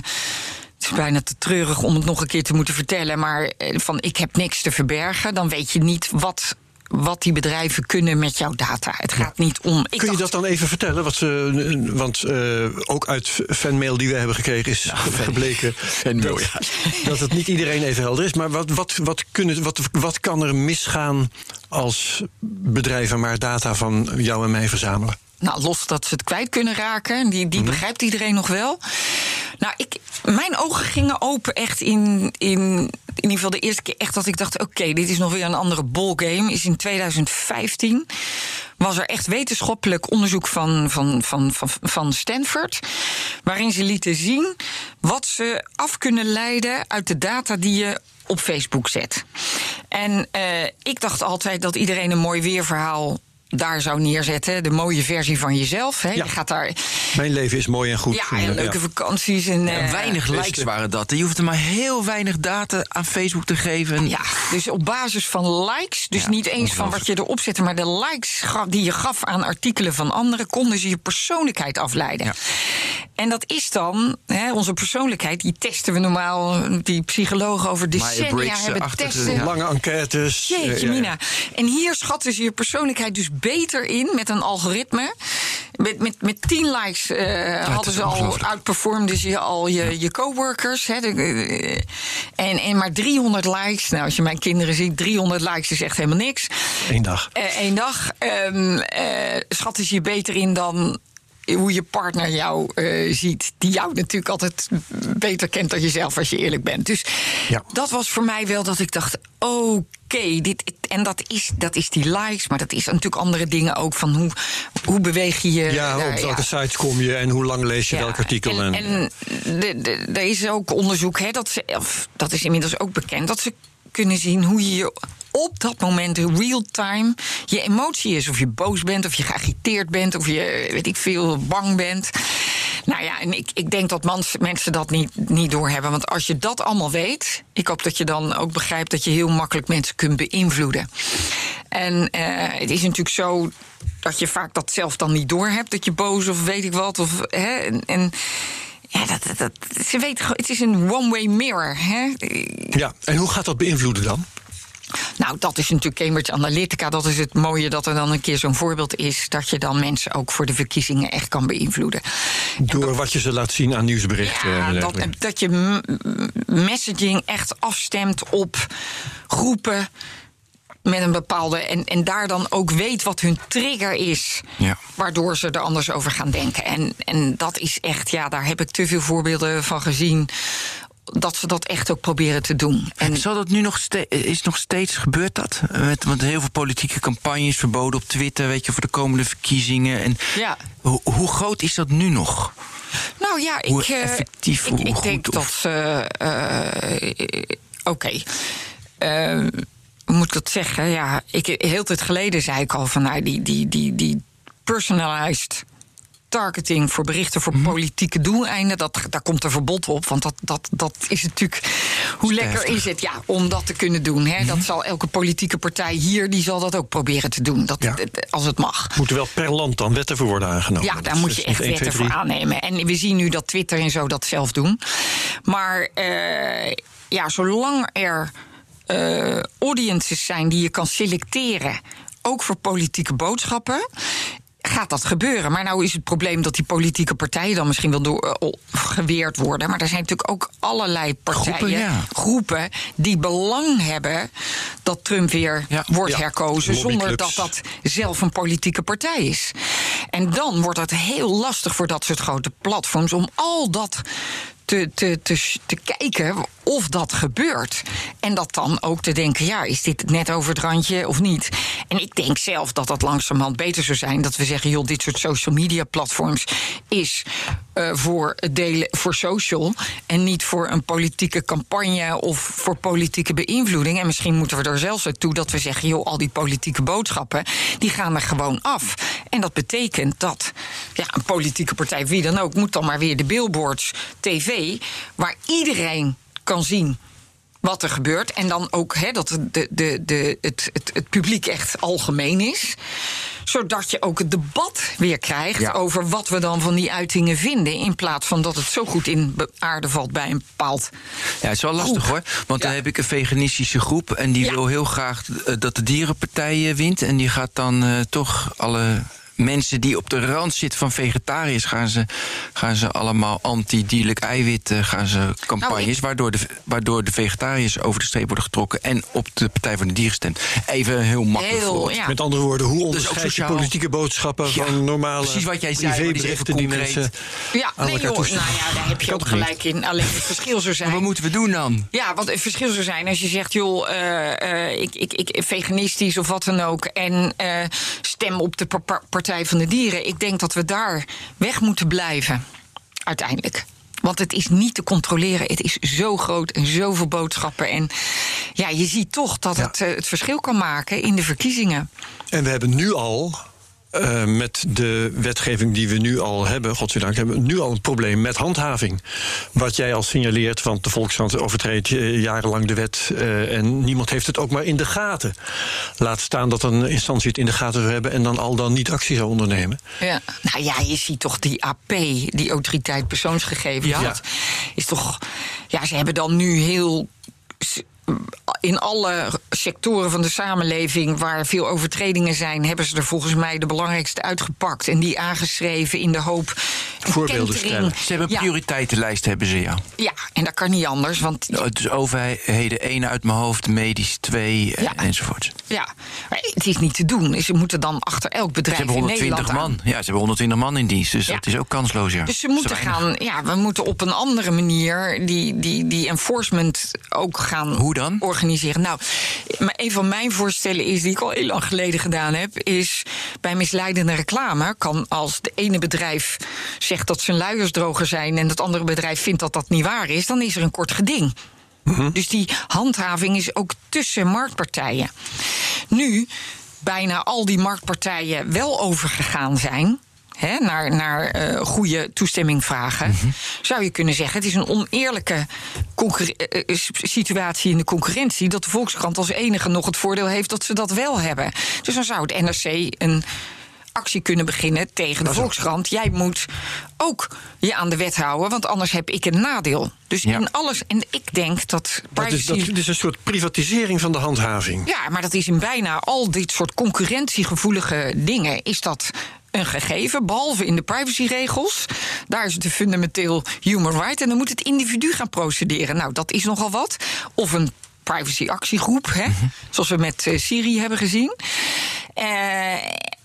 C: het is bijna te treurig om het nog een keer te moeten vertellen. Maar eh, van ik heb niks te verbergen. Dan weet je niet wat, wat die bedrijven kunnen met jouw data. Het gaat niet om. Ik
A: Kun je
C: dacht-
A: dat dan even vertellen? Wat ze, want eh, ook uit fanmail die we hebben gekregen is gebleken
B: fanmail,
A: dat, dat het niet iedereen even helder is. Maar wat, wat, wat, kunnen, wat, wat kan er misgaan als bedrijven maar data van jou en mij verzamelen?
C: Nou, los dat ze het kwijt kunnen raken. Die, die begrijpt iedereen nog wel. Nou, ik, mijn ogen gingen open echt in, in, in ieder geval de eerste keer echt dat ik dacht... oké, dit is nog weer een andere ballgame. Is in 2015 was er echt wetenschappelijk onderzoek van, van, van, van, van Stanford... waarin ze lieten zien wat ze af kunnen leiden uit de data die je op Facebook zet. En eh, ik dacht altijd dat iedereen een mooi weerverhaal daar zou neerzetten. De mooie versie van jezelf. Hè.
A: Ja.
C: Je gaat daar.
A: Mijn leven is mooi en goed.
C: Ja, en leuke vakanties. En,
B: En
C: eh,
B: weinig likes waren dat. Je hoeft er maar heel weinig data aan Facebook te geven.
C: Ja, dus op basis van likes, dus
B: Ja,
C: niet eens van wat je erop zette, maar de likes die je gaf aan artikelen van anderen, konden ze je persoonlijkheid afleiden. En dat is dan, hè, onze persoonlijkheid, die testen we normaal, die psychologen over decennia hebben
B: eh,
C: testen.
B: ja.
A: Lange enquêtes. eh,
C: Jeetje,
A: ja, ja.
C: Mina. En hier schatten ze je persoonlijkheid dus beter in met een algoritme. Met, met, met 10 likes eh, hadden ze al outperformden ze al je, je coworkers. Hè, de, eh, en, en maar 300 likes. Nou, als je mijn kinderen ziet, 300 likes is echt helemaal niks.
A: Eén dag.
C: Eén dag. ehm eh, schatten ze je beter in dan hoe je partner jou eh, ziet. Die jou natuurlijk altijd beter kent dan jezelf, als je eerlijk bent. Dus
A: Ja.
C: dat was voor mij wel dat ik dacht: oké, dit. En dat is, dat is die likes, maar dat is natuurlijk andere dingen ook. Van hoe, hoe beweeg je je.
A: Ja,
C: daar,
A: op welke sites kom je en hoe lang lees je
C: ja,
A: welk artikel?
C: En, en de, er is ook onderzoek, hè, dat, ze, of, dat is inmiddels ook bekend, dat ze kunnen zien hoe je je op dat moment, real-time, je emotie is. Of je boos bent, of je geagiteerd bent, of je, weet ik veel, bang bent. Nou ja, en ik, ik denk dat mans, mensen dat niet, niet doorhebben. Want als je dat allemaal weet, ik hoop dat je dan ook begrijpt dat je heel makkelijk mensen kunt beïnvloeden. En eh, het is natuurlijk zo dat je vaak dat zelf dan niet doorhebt, dat je boos of weet ik wat. Of, hè, en, en ja, dat, dat, ze gewoon- het is een one-way mirror. Hè?
A: Ja, en hoe gaat dat beïnvloeden dan?
C: Nou, dat is natuurlijk Cambridge Analytica. Dat is het mooie dat er dan een keer zo'n voorbeeld is. Dat je dan mensen ook voor de verkiezingen echt kan beïnvloeden.
A: Door wat je ze laat zien aan nieuwsberichten. en
C: Ja, dat,
A: dergelijke.
C: dat je messaging echt afstemt op groepen met een bepaalde. En, en daar dan ook weet wat hun trigger is.
B: Ja.
C: Waardoor ze er anders over gaan denken. En, en dat is echt, ja, daar heb ik te veel voorbeelden van gezien. Dat ze dat echt ook proberen te doen.
B: En Zal dat nu nog, is nog steeds gebeurd dat? Met, want heel veel politieke campagnes verboden op Twitter, weet je, voor de komende verkiezingen. En
C: ja.
B: hoe, hoe groot is dat nu nog?
C: Nou ja,
B: hoe
C: ik,
B: effectief,
C: ik, denk dat. eh, eh, Oké. Eh, hoe moet ik dat zeggen? Ja, ik, heel tijd geleden zei ik al van nou, die, die, die, die personalized targeting voor berichten voor
B: Mhm.
C: politieke doeleinden, dat, daar komt een verbod op. Want dat, dat, dat is natuurlijk. Hoe lekker is het ja, om dat te kunnen doen? Hè?
B: Mhm.
C: Dat zal elke politieke partij hier, die zal dat ook proberen te doen. Dat,
A: Ja.
C: Als het mag.
A: Moeten wel per land dan wetten voor worden aangenomen.
C: Ja, daar moet je echt
A: 1, 2,
C: wetten voor
A: 3.
C: aannemen. En we zien nu dat Twitter en zo dat zelf doen. Maar eh, ja, zolang er eh, audiences zijn die je kan selecteren, ook voor politieke boodschappen. Gaat dat gebeuren? Maar nou is het probleem dat die politieke partijen dan misschien wel door, eh, geweerd worden. Maar er zijn natuurlijk ook allerlei partijen,
B: Groepen, ja.
C: groepen die belang hebben dat Trump weer
B: Ja.
C: wordt
A: Ja,
C: herkozen. Zonder dat dat zelf een politieke partij is. En dan wordt het heel lastig voor dat soort grote platforms om al dat te, te, te, te kijken of dat gebeurt. En dat dan ook te denken, ja, is dit net over het randje of niet? En ik denk zelf dat dat langzamerhand beter zou zijn. Dat we zeggen, joh, dit soort social media platforms is eh, voor delen voor social. En niet voor een politieke campagne of voor politieke beïnvloeding. En misschien moeten we er zelfs naartoe dat we zeggen, joh, al die politieke boodschappen, die gaan er gewoon af. En dat betekent dat ja, een politieke partij, wie dan ook, moet dan maar weer de billboards, tv, waar iedereen kan zien wat er gebeurt. En dan ook dat de, de, de, het, het, het publiek echt algemeen is. Zodat je ook het debat weer krijgt
B: Ja.
C: over wat we dan van die uitingen vinden. In plaats van dat het zo goed in aarde valt bij een bepaald.
B: Ja, het is wel lastig
C: Groep.
B: hoor. Want dan heb ik een veganistische groep. En die
C: Ja.
B: wil heel graag eh, dat de dierenpartij eh, wint. En die gaat dan eh, toch alle mensen die op de rand zitten van vegetariërs... gaan ze, gaan ze allemaal anti-dierlijk eiwit eh, gaan ze campagnes...
C: Nou, ik-
B: waardoor, de, waardoor de vegetariërs over de streep worden getrokken... en op de Partij van de Dieren stemt. Even heel makkelijk
C: Heel, ja.
A: Met andere woorden, hoe
B: ook
A: onderscheid je
B: sociaal.
A: politieke boodschappen
B: Ja,
A: van normale
B: precies wat jij zei, die
A: die
B: concreet.
A: mensen
C: Ja,
A: aan
C: nee
A: elkaar
C: joh, nou ja, daar heb je ook gelijk in. Alleen het verschil zou zijn.
B: Maar wat moeten we doen dan?
C: Ja, want het verschil zou zijn als je zegt, joh, eh, eh, ik, ik, ik veganistisch of wat dan ook. En eh, stem op de pa- pa- Partij van de Dieren. Ik denk dat we daar weg moeten blijven. Uiteindelijk. Want het is niet te controleren. Het is zo groot en zoveel boodschappen. En ja, je ziet toch dat
A: Ja.
C: het eh, het verschil kan maken in de verkiezingen.
A: En we hebben nu al, eh, met de wetgeving die we nu al hebben, godzijdank, hebben we nu al een probleem met handhaving. Wat jij al signaleert, want de Volkskrant overtreedt eh, jarenlang de wet eh, en niemand heeft het ook maar in de gaten. Laat staan dat een instantie het in de gaten zou hebben en dan al dan niet actie zou ondernemen.
C: Ja. Nou ja, je ziet toch die AP, die autoriteit persoonsgegevens.
A: Ja.
C: Dat is toch. Ja, ze hebben dan nu heel. In alle sectoren van de samenleving waar veel overtredingen zijn, hebben ze er volgens mij de belangrijkste uitgepakt. En die aangeschreven in de hoop.
A: Voorbeelden
C: kentering.
A: stellen.
B: Ze hebben een
C: ja,
B: prioriteitenlijst, hebben ze, ja.
C: ja, en dat kan niet anders. Want
B: Dus overheden, één uit mijn hoofd, medisch twee, eh,
C: Ja.
B: enzovoort.
C: ja, maar het is niet te doen. Ze moeten dan achter elk
B: Ze
C: bedrijf
B: hebben
C: in
B: 120
C: Nederland aan.
B: man. Ja, ze hebben 120 man in dienst. Dus
C: Ja.
B: dat is ook kansloos, ja.
C: Dus ze moeten gaan, ja, we moeten op een andere manier die, die, die enforcement ook gaan
B: Hoe dan?
C: organiseren. Nou, maar een van mijn voorstellen is, die ik al heel lang geleden gedaan heb, is bij misleidende reclame kan als de ene bedrijf zegt dat zijn luiers droger zijn en het andere bedrijf vindt dat dat niet waar is, dan is er een kort geding. Dus die handhaving is ook tussen marktpartijen. Nu bijna al die marktpartijen wel overgegaan zijn. Hè, naar, naar eh, goede toestemming vragen. Zou je kunnen zeggen: het is een oneerlijke eh, eh, situatie in de concurrentie. dat de Volkskrant als enige nog het voordeel heeft dat ze dat wel hebben. Dus dan zou het NRC een actie kunnen beginnen tegen de Volkskrant. Jij moet ook je aan de wet houden, want anders heb ik een nadeel. Dus
B: Ja.
C: in alles. En ik denk dat
A: Dat is,
C: privacy.
A: dat is een soort privatisering van de handhaving.
C: Ja, maar dat is in bijna al dit soort concurrentiegevoelige dingen is dat een gegeven, behalve in de privacyregels. Daar is het een fundamenteel human right. En dan moet het individu gaan procederen. Nou, dat is nogal wat. Of een privacy-actiegroep, hè, zoals we met eh, Siri hebben gezien. Eh,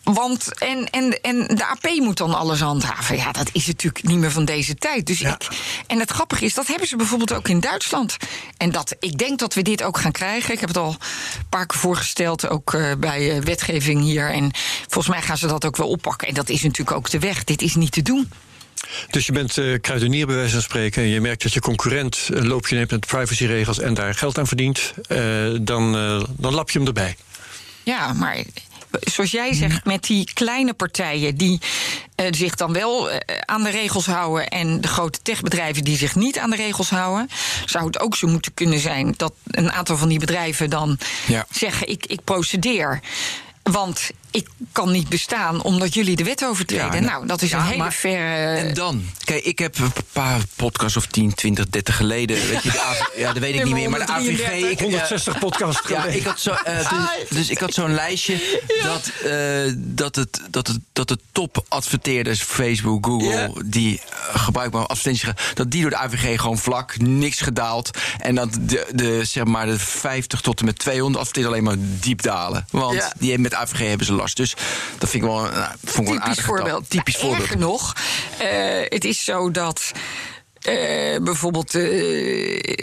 C: Want en, en, en de AP moet dan alles handhaven. Ja, dat is natuurlijk niet meer van deze tijd. Dus ik, en het grappige is, dat hebben ze bijvoorbeeld ook in Duitsland. En dat, ik denk dat we dit ook gaan krijgen. Ik heb het al een paar keer voorgesteld, ook uh, bij uh, wetgeving hier. En volgens mij gaan ze dat ook wel oppakken. En dat is natuurlijk ook de weg. Dit is niet te doen.
A: Dus je bent uh, kruidenier bij wijze van spreken... en je merkt dat je concurrent een loopje neemt met privacyregels... en daar geld aan verdient, dan, dan lap je hem erbij.
C: Ja, maar zoals jij zegt, met die kleine partijen die uh, zich dan wel uh, aan de regels houden en de grote techbedrijven die zich niet aan de regels houden, zou het ook zo moeten kunnen zijn dat een aantal van die bedrijven dan ja. zeggen: ik, ik procedeer. Want ik kan niet bestaan omdat jullie de wet overtreden. Ja, nou, dat is een hele verre...
B: En dan? Kijk, ik heb een paar podcasts of 10, 20, 30 geleden... Weet je, ja, dat weet ik niet meer, maar de AVG...
A: Ik, 160 podcasts
B: ja, ik. had zo, uh, dus, dus, ik had zo'n lijstje dat, uh, dat, het, dat, het, dat de topadverteerders... Facebook, Google, die uh, gebruikbaar advertenties... dat die door de AVG gewoon vlak, niks gedaald... en dat de, de, zeg maar, de 50 tot en met 200 adverteerders alleen maar diep dalen. Want die met AVG hebben ze last. Dus dat vind ik wel, nou, vond ik
C: typisch
B: wel
C: een voorbeeld.
B: Typisch voorbeeld.
C: Erger nog, uh, het is zo dat uh, bijvoorbeeld uh,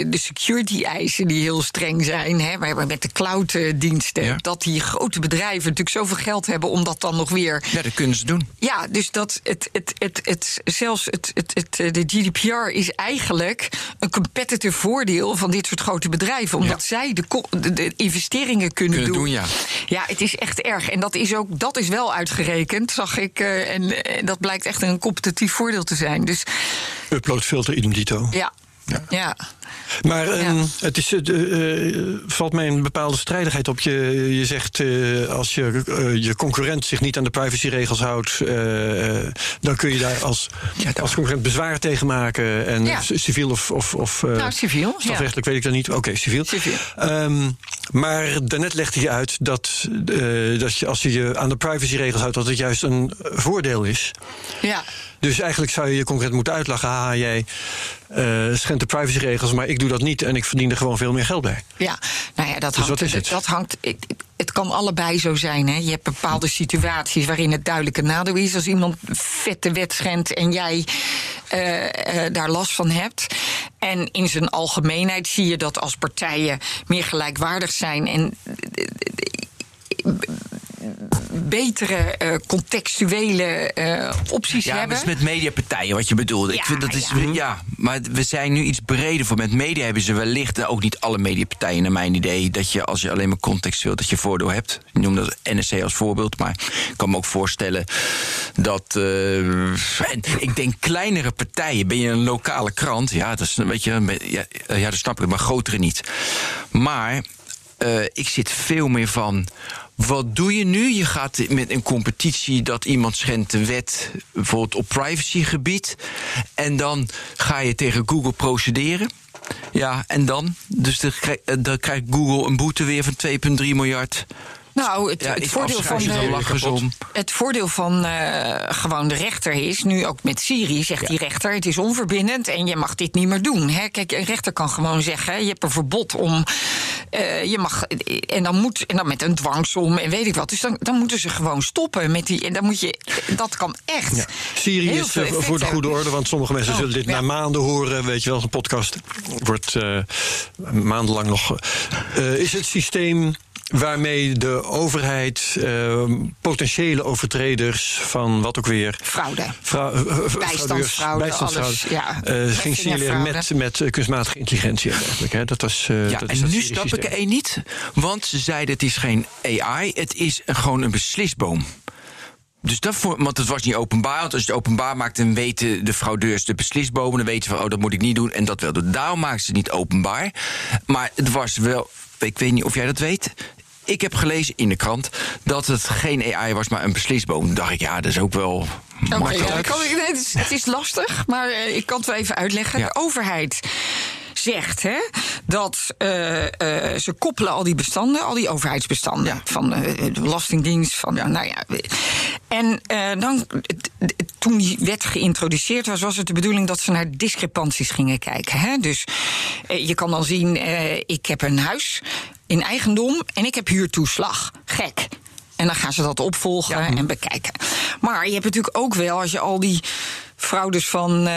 C: de security-eisen die heel streng zijn, hè, maar met de cloud-diensten, ja. dat die grote bedrijven natuurlijk zoveel geld hebben om dat dan nog weer.
B: Ja, dat kunnen ze doen.
C: Ja, dus dat het, het, het, het, zelfs het, het, het, de GDPR is eigenlijk een competitive voordeel van dit soort grote bedrijven, omdat ja. zij de, de, de, investeringen kunnen,
B: kunnen
C: doen.
B: doen. ja.
C: ja, het is echt erg. En dat is ook dat is wel uitgerekend, zag ik. Uh, en, en dat blijkt echt een competitief voordeel te zijn. Dus.
A: Upload filter idem dito.
C: Ja. Ja. ja.
A: Maar ja. Um, het is, uh, valt mij een bepaalde strijdigheid op. Je, je zegt uh, als je, je concurrent zich niet aan de privacyregels houdt, dan kun je daar als, ja, als concurrent bezwaar tegen maken. En civiel of. of, of
C: nou, civiel.
A: Strafrechtelijk weet ik dat niet. Oké, okay, civiel.
C: civiel.
A: Um, maar daarnet legde je uit dat, dat je, als je je aan de privacyregels houdt, dat het juist een voordeel is.
C: Ja.
A: Dus eigenlijk zou je je concurrent moeten uitlachen. Haha, jij uh, schendt de privacyregels, maar ik doe dat niet en ik verdien er gewoon veel meer geld bij.
C: Ja, nou ja, dat
A: dus
C: hangt. Dat hangt het, het kan allebei zo zijn. Hè. Je hebt bepaalde situaties waarin het duidelijk een nadeel is. Als iemand vette wet schendt en jij uh, uh, daar last van hebt. En in zijn algemeenheid zie je dat als partijen meer gelijkwaardig zijn en betere uh, contextuele uh, opties
B: ja,
C: hebben.
B: Ja, dus met mediapartijen, wat je bedoelde.
C: Ja,
B: ik vind dat is,
C: ja.
B: ja. maar we zijn nu iets breder voor. Met media hebben ze wellicht, ook niet alle mediapartijen naar mijn idee, dat je als je alleen maar contextueel dat je voordeel hebt. Ik noem dat NSC als voorbeeld, maar ik kan me ook voorstellen dat, uh, en ik denk kleinere partijen, ben je een lokale krant, ja, dat is een beetje, ja, ja dat snap ik, maar grotere niet. Maar uh, ik zit veel meer van. Wat doe je nu? Je gaat met een competitie dat iemand schendt de wet, bijvoorbeeld op privacygebied. En dan ga je tegen Google procederen. Ja, en dan? Dus dan krijgt Google een boete weer van 2,3 miljard.
C: Nou, het,
B: ja,
C: het voordeel van,
B: de,
C: het voordeel van uh, gewoon de rechter is, nu ook met Siri, zegt ja. die rechter, het is onverbindend en je mag dit niet meer doen. Hè? Kijk, een rechter kan gewoon zeggen, je hebt een verbod om, uh, je mag, en dan moet, en dan met een dwangsom en weet ik wat. Dus dan, dan moeten ze gewoon stoppen met die, en dan moet je, dat kan echt. Ja.
A: Siri is uh, voor de goede orde, want sommige mensen oh, zullen dit na maanden horen, weet je wel, een podcast wordt maandenlang nog. is het systeem waarmee de overheid uh, potentiële overtreders van wat ook weer.
C: Fraude.
A: Fra
C: bijstandsfraude.
A: bijstandsfraude
C: alles, ja.
A: uh, ging signaleren met, met kunstmatige intelligentie en dergelijke. Dat was, uh,
B: ja,
A: dat
B: en nu snap ik er één niet, want ze zeiden het is geen AI, het is gewoon een beslisboom. Dus dat voor, want het was niet openbaar. Want als je het openbaar maakt, dan weten de fraudeurs de beslisbomen. Dan weten ze van, oh, dat moet ik niet doen. En dat wel doen. Daarom maken ze het niet openbaar. Maar het was wel. Ik weet niet of jij dat weet. Ik heb gelezen in de krant dat het geen AI was, maar een beslisboom. Dacht ik, ja, dat is ook wel.
C: Okay, ja, kan, nee, het, is, het, is, lastig, maar uh, ik kan het wel even uitleggen. Ja. De overheid zegt hè, dat uh, uh, ze koppelen al die bestanden, al die overheidsbestanden ja. van uh, de Belastingdienst, van ja. nou ja. En dan, toen die wet geïntroduceerd was, was het de bedoeling dat ze naar discrepanties gingen kijken. Hè? Dus je kan dan zien, ik heb een huis in eigendom en ik heb huurtoeslag. Gek. En dan gaan ze dat opvolgen en bekijken. Maar je hebt natuurlijk ook wel, als je al die fraudes van uh,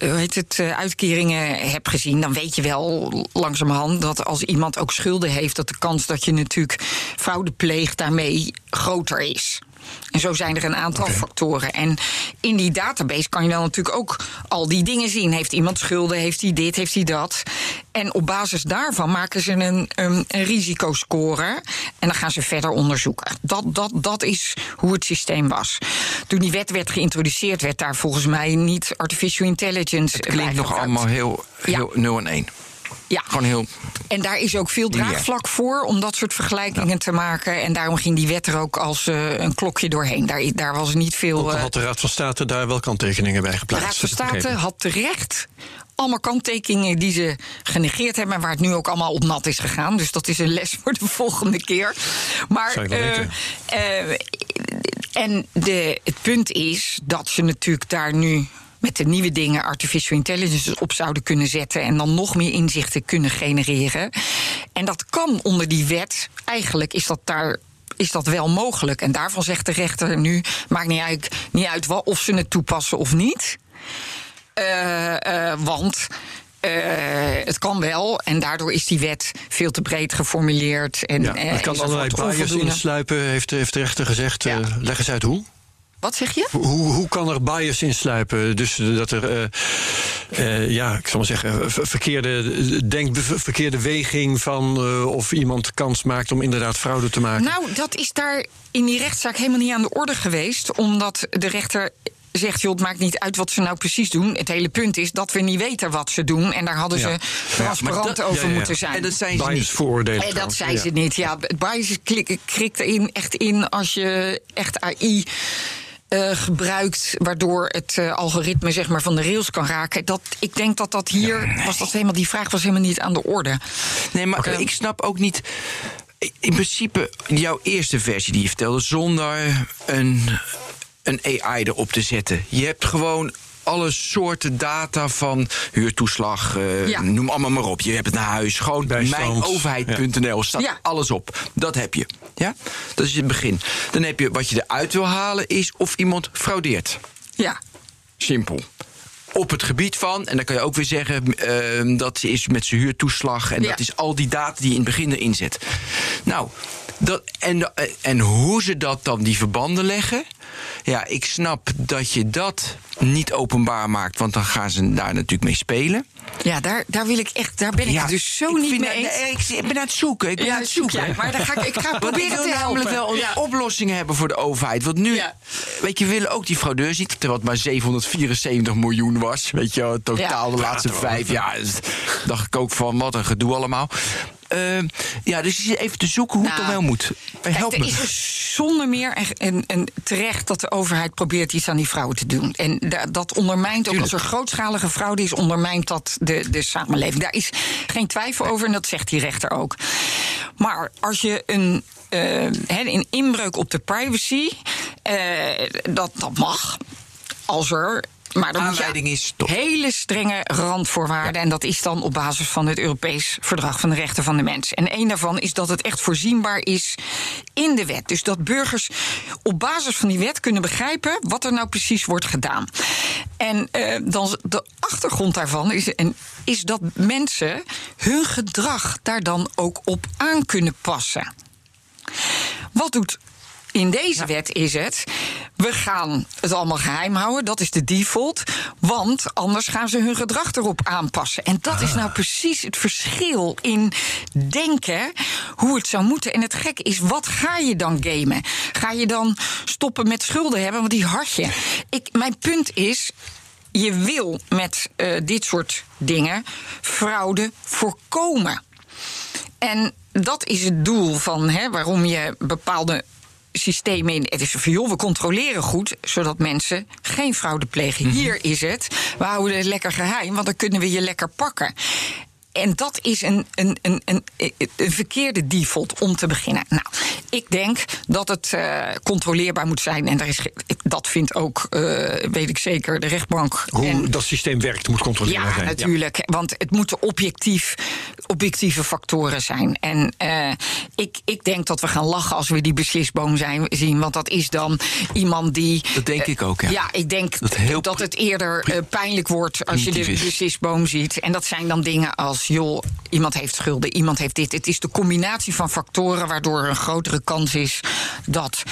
C: hoe heet het, uitkeringen hebt gezien, dan weet je wel langzamerhand dat als iemand ook schulden heeft, dat de kans dat je natuurlijk fraude pleegt daarmee groter is. En zo zijn er een aantal factoren. En in die database kan je dan natuurlijk ook al die dingen zien. Heeft iemand schulden? Heeft hij dit? Heeft hij dat? En op basis daarvan maken ze een, een, een risicoscore. En dan gaan ze verder onderzoeken. Dat, dat, dat is hoe het systeem was. Toen die wet werd geïntroduceerd, werd daar volgens mij niet artificial intelligence.
B: Het klinkt nog allemaal heel, heel ja. 0 en 1.
C: Ja.
B: Gewoon heel.
C: En daar is ook veel draagvlak voor om dat soort vergelijkingen te maken. En daarom ging die wet er ook als uh, een klokje doorheen. Daar, daar was niet veel.
A: Ook had de Raad van State daar wel kanttekeningen bij geplaatst.
C: De Raad van State had terecht allemaal kanttekeningen die ze genegeerd hebben... en waar het nu ook allemaal op nat is gegaan. Dus dat is een les voor de volgende keer. Maar, uh, uh, en de, het punt is dat ze natuurlijk daar nu met de nieuwe dingen artificial intelligence op zouden kunnen zetten en dan nog meer inzichten kunnen genereren. En dat kan onder die wet. Eigenlijk is dat daar is dat wel mogelijk. En daarvan zegt de rechter nu: maakt niet uit, niet uit of ze het toepassen of niet. Uh, uh, want. Uh, het kan wel en daardoor is die wet veel te breed geformuleerd. En,
A: ja, het kan allerlei bias insluipen, heeft, heeft de rechter gezegd. Ja. leg eens uit hoe.
C: Wat zeg je?
A: Hoe, hoe kan er bias insluipen? Dus dat er, uh, uh, ja, ik zal maar zeggen, verkeerde, denk, verkeerde weging van uh, of iemand kans maakt om inderdaad fraude te maken.
C: Nou, dat is daar in die rechtszaak helemaal niet aan de orde geweest, omdat de rechter zegt, joh, het maakt niet uit wat ze nou precies doen. Het hele punt is dat we niet weten wat ze doen. En daar hadden ze transparant ja, over ja, ja. moeten zijn.
B: En dat zijn ze niet.
A: Vooroordelen
C: en dat zijn ze niet. Ja, bias krikt in, echt in als je echt AI uh, gebruikt, waardoor het uh, algoritme zeg maar, van de rails kan raken. Dat, ik denk dat dat hier was dat helemaal die vraag was helemaal niet aan de orde.
B: Nee, maar okay. ik snap ook niet. In principe, jouw eerste versie die je vertelde, zonder een, een AI erop te zetten. Je hebt gewoon alle soorten data van huurtoeslag, uh, ja. noem allemaal maar op. Je hebt het naar huis. Gewoon mijnoverheid.nl ja. staat ja. alles op. Dat heb je. Ja? Dat is het begin. Dan heb je wat je eruit wil halen is of iemand fraudeert.
C: Ja.
B: Simpel op het gebied van, en dan kan je ook weer zeggen, uh, dat is met zijn huurtoeslag en ja. dat is al die data die je in het begin erin zet. Nou, dat, en, en hoe ze dat dan, die verbanden leggen, ja, ik snap dat je dat niet openbaar maakt, want dan gaan ze daar natuurlijk mee spelen.
C: Ja, daar, daar wil ik echt, daar ben ik ja, dus zo niet mee eens.
B: ik, ben aan het zoeken. Ik ben
C: ja,
B: aan het zoeken.
C: Ja, maar dan ga ik, ik ga proberen te helpen.
B: namelijk wel een ja. oplossing hebben voor de overheid. Want nu, ja. weet je, we willen ook die fraudeurs niet, terwijl het maar 774 miljoen was. Weet je, totaal de laatste vijf jaar. Dus dacht ik ook van, wat een gedoe allemaal. Uh, ja, dus even te zoeken hoe nou, het dan wel moet. Help
C: kijk, er is dus zonder meer en, en, en, terecht dat de overheid probeert iets aan die vrouwen te doen. En da, dat ondermijnt, ook als er grootschalige fraude is, ondermijnt dat de, de samenleving. Daar is geen twijfel over en dat zegt die rechter ook. Maar als je een, uh, een inbreuk op de privacy, uh, dat, dat mag. Als er maar dan
B: aanleiding is
C: toch. hele strenge randvoorwaarden. Ja. En dat is dan op basis van het Europees Verdrag van de Rechten van de Mens. En één daarvan is dat het echt voorzienbaar is in de wet. Dus dat burgers op basis van die wet kunnen begrijpen wat er nou precies wordt gedaan. En uh, dan de achtergrond daarvan is, en, is dat mensen hun gedrag daar dan ook op aan kunnen passen. Wat doet in deze ja. wet is het. We gaan het allemaal geheim houden. Dat is de default. Want anders gaan ze hun gedrag erop aanpassen. En dat ah. is nou precies het verschil in denken hoe het zou moeten. En het gekke is, wat ga je dan gamen? Ga je dan stoppen met schulden hebben? Want die had je. Ik, mijn punt is. Je wil met uh, dit soort dingen fraude voorkomen. En dat is het doel van hè, waarom je bepaalde systemen in. Het is van joh, we controleren goed, zodat mensen geen fraude plegen. -hmm. Hier is het, we houden het lekker geheim, want dan kunnen we je lekker pakken. En dat is een, een, een, een, een verkeerde default om te beginnen. Nou, ik denk dat het uh, controleerbaar moet zijn. En daar is, dat vindt ook, uh, weet ik zeker, de rechtbank.
A: Hoe
C: en,
A: dat systeem werkt moet controleerbaar
C: ja,
A: zijn.
C: Natuurlijk, ja, want het moeten objectief, objectieve factoren zijn. En uh, ik, ik denk dat we gaan lachen als we die beslisboom zijn, zien. Want dat is dan iemand die.
B: Dat denk ik ook, ja.
C: Ja, ik denk
B: dat,
C: dat het eerder pijnlijk wordt als je de beslisboom ziet. En dat zijn dan dingen als, joh, iemand heeft schulden, iemand heeft dit. Het is de combinatie van factoren waardoor er een grotere kans is dat.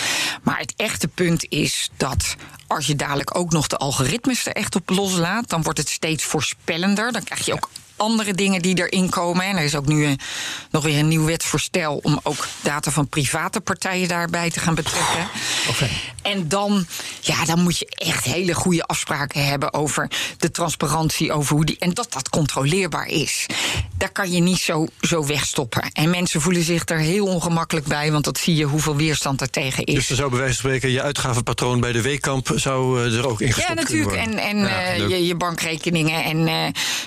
C: Maar het echte punt is dat als je dadelijk ook nog de algoritmes er echt op loslaat, dan wordt het steeds voorspellender. Dan krijg je ook andere dingen die erin komen. En er is ook nu een, nog weer een nieuw wetsvoorstel om ook data van private partijen daarbij te gaan betrekken.
A: Okay.
C: En dan, ja, dan moet je echt hele goede afspraken hebben over de transparantie, over hoe die. En dat dat controleerbaar is. Daar kan je niet zo, zo wegstoppen. En mensen voelen zich er heel ongemakkelijk bij, want dat zie je hoeveel weerstand er tegen is.
A: Dus dan zou bij wijze van spreken je uitgavenpatroon bij de Weekamp zou er ook ingestopt
C: Ja, natuurlijk.
A: En,
C: en ja, uh, je, je, bankrekeningen en uh,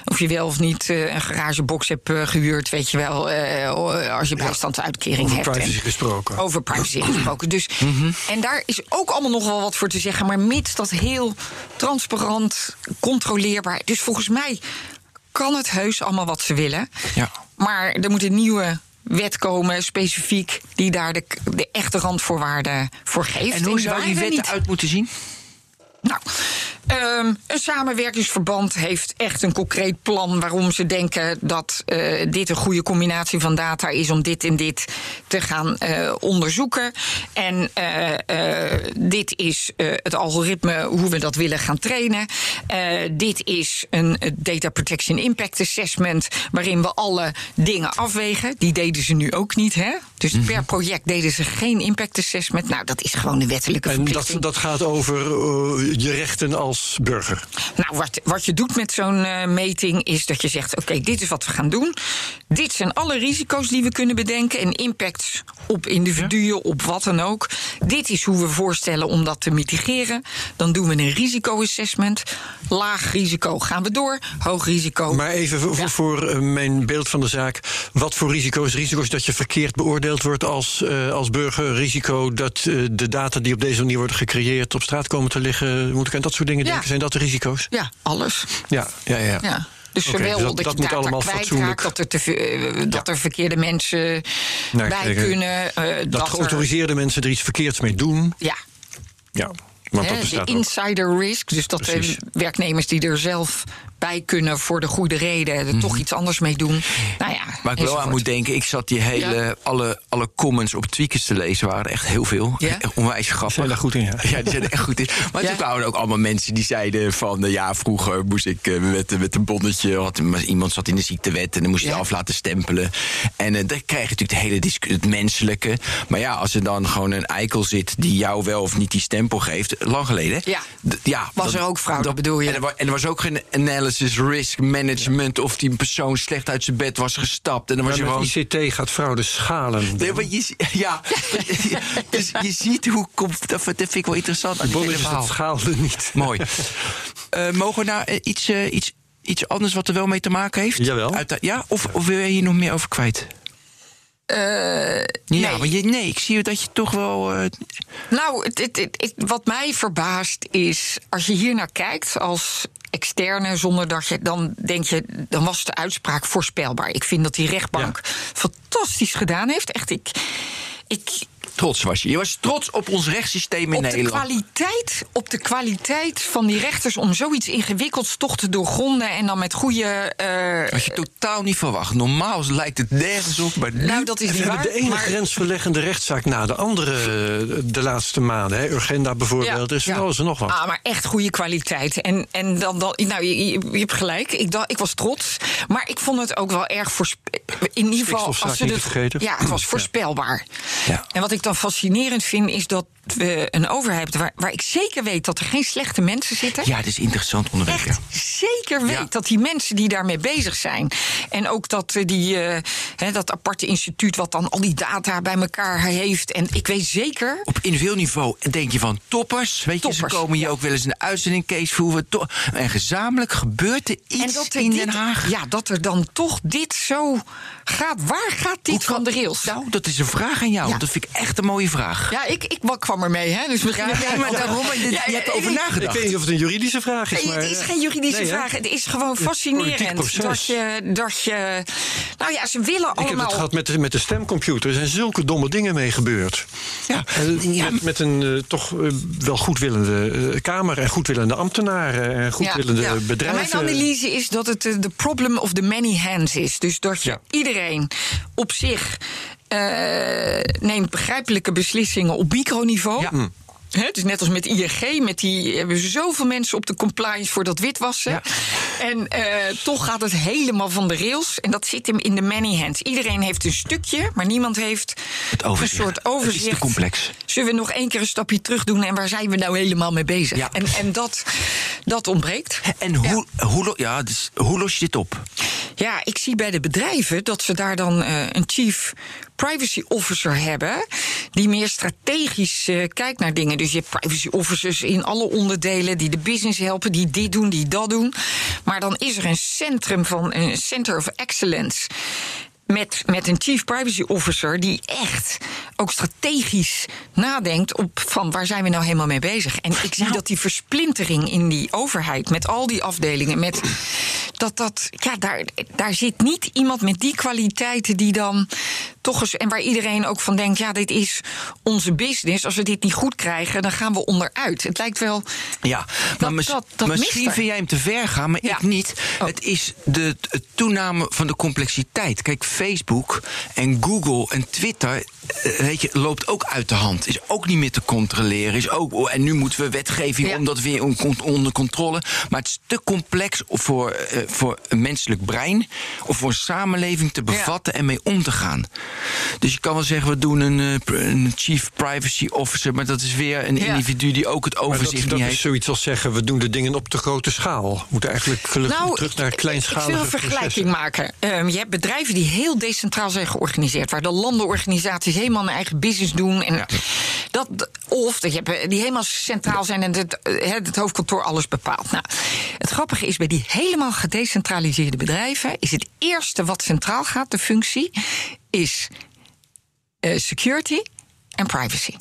C: of je wel of niet een garagebox hebt uh, gehuurd, weet je wel, uh, als je bijstandsuitkering
A: over
C: hebt.
A: Over privacy gesproken.
C: Over privacy gesproken. Dus, mm -hmm. En daar is ook allemaal nog wel wat voor te zeggen, maar mits dat heel transparant, controleerbaar. Dus volgens mij kan het heus allemaal wat ze willen.
B: Ja.
C: Maar er moet een nieuwe wet komen, specifiek, die daar de, de echte randvoorwaarden voor geeft.
B: En hoe zou die wet eruit moeten zien?
C: Nou, um, een samenwerkingsverband heeft echt een concreet plan waarom ze denken dat uh, dit een goede combinatie van data is om dit en dit te gaan uh, onderzoeken. En uh, dit is het algoritme hoe we dat willen gaan trainen. dit is een Data Protection Impact Assessment waarin we alle dingen afwegen. Die deden ze nu ook niet, hè? Dus mm -hmm. per project deden ze geen impact assessment. Nou, dat is gewoon de wettelijke verplichting.
A: En dat, dat gaat over je rechten als burger?
C: Nou, wat, wat je doet met zo'n uh, meting is dat je zegt: oké, okay, dit is wat we gaan doen. Dit zijn alle risico's die we kunnen bedenken en impacts op individuen, ja. op wat dan ook. Dit is hoe we voorstellen om dat te mitigeren. Dan doen we een risicoassessment. Laag risico gaan we door, hoog risico.
A: Maar even voor, ja. voor uh, mijn beeld van de zaak: wat voor risico's? Risico's dat je verkeerd beoordeeld wordt als, uh, als burger, risico dat de data die op deze manier worden gecreëerd op straat komen te liggen. Moet ik aan dat soort dingen denken? Zijn dat de risico's?
C: Ja, alles.
A: Ja, ja, ja.
C: ja. Dus
A: okay,
C: zowel
A: dus
C: dat,
A: dat, dat
C: je
A: moet allemaal
C: kwijtraakt, dat er, te, uh, dat er verkeerde mensen
A: Nee,
C: bij
A: kijk,
C: kunnen. Uh,
A: dat,
C: dat er-
A: geautoriseerde mensen er iets verkeerds mee doen.
C: ja,
A: Ja, want
C: hè,
A: dat
C: de
A: ook.
C: insider risk. Dus dat de werknemers die er zelf bij kunnen voor de goede reden er toch iets anders mee doen. Nou ja,
B: Mhm. Waar ik wel aan moet denken, ik zat die hele,
C: Ja.
B: alle, alle comments op tweakers te lezen, waren er echt heel veel.
C: Ja?
B: Echt Onwijs grappig.
A: Zijn daar goed in, ja.
B: Ja, die zijn er echt goed in. Maar
C: Ja.
B: toen kwamen er ook allemaal mensen die zeiden van... eh, ja, vroeger moest ik eh, met, met een bonnetje... Had, iemand zat in de ziektewet en dan moest je
C: Ja.
B: af laten stempelen. En eh, dan krijg je natuurlijk de hele discu- het menselijke. Maar ja, als er dan gewoon een eikel zit... die jou wel of niet die stempel geeft, lang geleden...
C: Ja. Was er ook fraude,
B: dat-
C: bedoel je?
B: En er, en er was ook geen analysis, risk management... of die persoon slecht uit zijn bed was gestapt. En dan was je gewoon...
A: ICT gaat fraude schalen.
B: Nee, maar je, ja, dus je ziet hoe komt. Dat vind ik wel interessant.
A: De
B: verhaal.
A: schaalde niet.
B: Mooi. Eh, mogen we naar eh, iets, eh, iets, iets anders wat er wel mee te maken heeft?
A: Jawel.
B: Uit de- ja, of, of wil je hier nog meer over kwijt?
C: Eh,
B: Ja,
C: nee.
B: want je, nee, ik zie dat je toch wel. eh,
C: Nou, het, het, het- het- wat mij verbaast is, als je hier naar kijkt als externe, zonder dat je, dan denk je, dan was de uitspraak voorspelbaar. Ik vind dat die rechtbank fantastisch gedaan heeft. Echt, ik, ik,
B: trots was je. Je was trots op ons rechtssysteem in
C: op de
B: Nederland.
C: kwaliteit, op de kwaliteit van die rechters om zoiets ingewikkelds toch te doorgronden en dan met goede. eh,
B: Had je totaal niet verwacht. Normaal lijkt het nergens op, maar nu-
C: nou, dat is niet waar.
A: de ene
C: maar-
A: grensverleggende rechtszaak na de andere eh, de laatste maanden. Hè. Urgenda bijvoorbeeld.
C: Ja,
A: is
C: ja.
A: van alles en nog wat.
C: Ah, maar echt goede kwaliteit. En, en dan, dan nou, je, je, je hebt gelijk. Ik, dacht, ik was trots. Maar ik vond het ook wel erg voorspe- In ieder geval. Als ze
A: niet
C: het,
A: te vergeten.
C: Ja, het was voorspelbaar.
B: Ja.
C: En wat ik ik dan fascinerend vind, is dat we een overheid hebben waar, waar ik zeker weet dat er geen slechte mensen zitten.
B: Ja, dat is interessant onderwerp.
C: Echt zeker weet
B: Ja.
C: dat die mensen die daarmee bezig zijn. En ook dat, eh, die, eh, dat aparte instituut wat dan al die data bij elkaar heeft. En ik weet zeker.
B: Op individueel niveau denk je van toppers. Weet je,
C: Toppers,
B: ze komen hier ook wel eens in de uitzending, Kees Verhoeven. En gezamenlijk gebeurt er iets
C: er
B: in
C: dit-
B: Den Haag.
C: Ja, dat er dan toch dit zo gaat. Waar gaat dit
B: kan-
C: van de rails?
B: Nou, dat is een vraag aan jou. Want Dat vind ik echt een mooie vraag.
C: Ja, ik, ik kwam er mee, hè? Dus misschien
B: Ja, ja, maar daarom, dit-
C: Ja,
B: je hebt erover
C: ik-
A: Ik
B: nagedacht.
A: weet niet of het een juridische vraag is.
C: Nee,
A: maar,
C: het is
A: eh,
C: geen juridische
A: nee,
C: vraag. Het is gewoon
A: politiek
C: fascinerend.
A: proces.
C: Dat je, dat je. Nou ja, ze willen
A: Ik heb
C: allemaal.
A: het gehad met de, met de stemcomputer. Er zijn zulke domme dingen mee gebeurd.
B: Ja. Ja.
A: Met, met een eh, toch eh, wel goedwillende eh, Kamer en goedwillende ambtenaren en goedwillende
C: Ja.
A: bedrijven.
C: Mijn analyse is dat het eh, de problem of the many hands is. Dus dat je
A: Ja.
C: iedereen op zich eh, neemt begrijpelijke beslissingen op microniveau.
B: Ja.
A: Mm.
C: Hè, het is net als met ING, met die hebben ze zoveel mensen op de compliance voor dat witwassen.
B: Ja.
C: En eh, toch gaat het helemaal van de rails. En dat zit hem in de many hands. Iedereen heeft een stukje, maar niemand heeft
B: Het overzicht.
C: een soort
B: Het is te
C: overzicht.
B: complex.
C: Zullen we nog één keer een stapje terug doen en waar zijn we nou helemaal mee bezig?
B: Ja.
C: En, en dat, dat ontbreekt.
B: En hoe, hoe, ja, dus, hoe los je dit op?
C: Ja, ik zie bij de bedrijven dat ze daar dan eh, een chief privacy officer hebben. Die meer strategisch eh, kijkt naar dingen. Dus je hebt privacy officers in alle onderdelen die de business helpen, die dit doen, die dat doen. Maar dan is er een centrum van een center of excellence. Met, met een chief privacy officer die echt ook strategisch nadenkt op van waar zijn we nou helemaal mee bezig. En ik zie dat die versplintering in die overheid met al die afdelingen, met dat dat, ja, daar, daar zit niet iemand met die kwaliteiten die dan toch eens, en waar iedereen ook van denkt, ja, dit is onze business. Als we dit niet goed krijgen, dan gaan we onderuit. Het lijkt wel.
B: Ja, maar
C: Dat-
B: mis-
C: dat- dat
B: misschien vind jij hem te ver gaan, maar
C: Ja.
B: ik niet.
C: Oh.
B: Het is de, toename van de complexiteit. Kijk, Facebook en Google en Twitter eh, weet je, loopt ook uit de hand. Is ook niet meer te controleren. Is ook, oh, en nu moeten we wetgeving
C: Ja.
B: om dat weer on- onder controle. Maar het is te complex voor, eh, voor een menselijk brein of voor een samenleving te bevatten en mee om te gaan. Dus je kan wel zeggen, we doen een, eh, een chief privacy officer, maar dat is weer een
C: Ja.
B: individu die ook het overzicht
A: dat, dat
B: niet
A: is
B: heeft.
A: zoiets als zeggen, we doen de dingen op de grote schaal. We moeten eigenlijk gelukkig terug naar
C: Nou, ik-
A: kleinschalige
C: Ik wil een vergelijking
A: processen.
C: maken. Ehm, je hebt bedrijven die heel decentraal zijn georganiseerd, waar de landenorganisaties helemaal een eigen business doen. En dat, of dat je hebt, die helemaal centraal zijn en het, eh, het hoofdkantoor alles bepaalt. Nou, het grappige is, bij die helemaal gedecentraliseerde bedrijven is het eerste wat centraal gaat, de functie, is eh, security en privacy.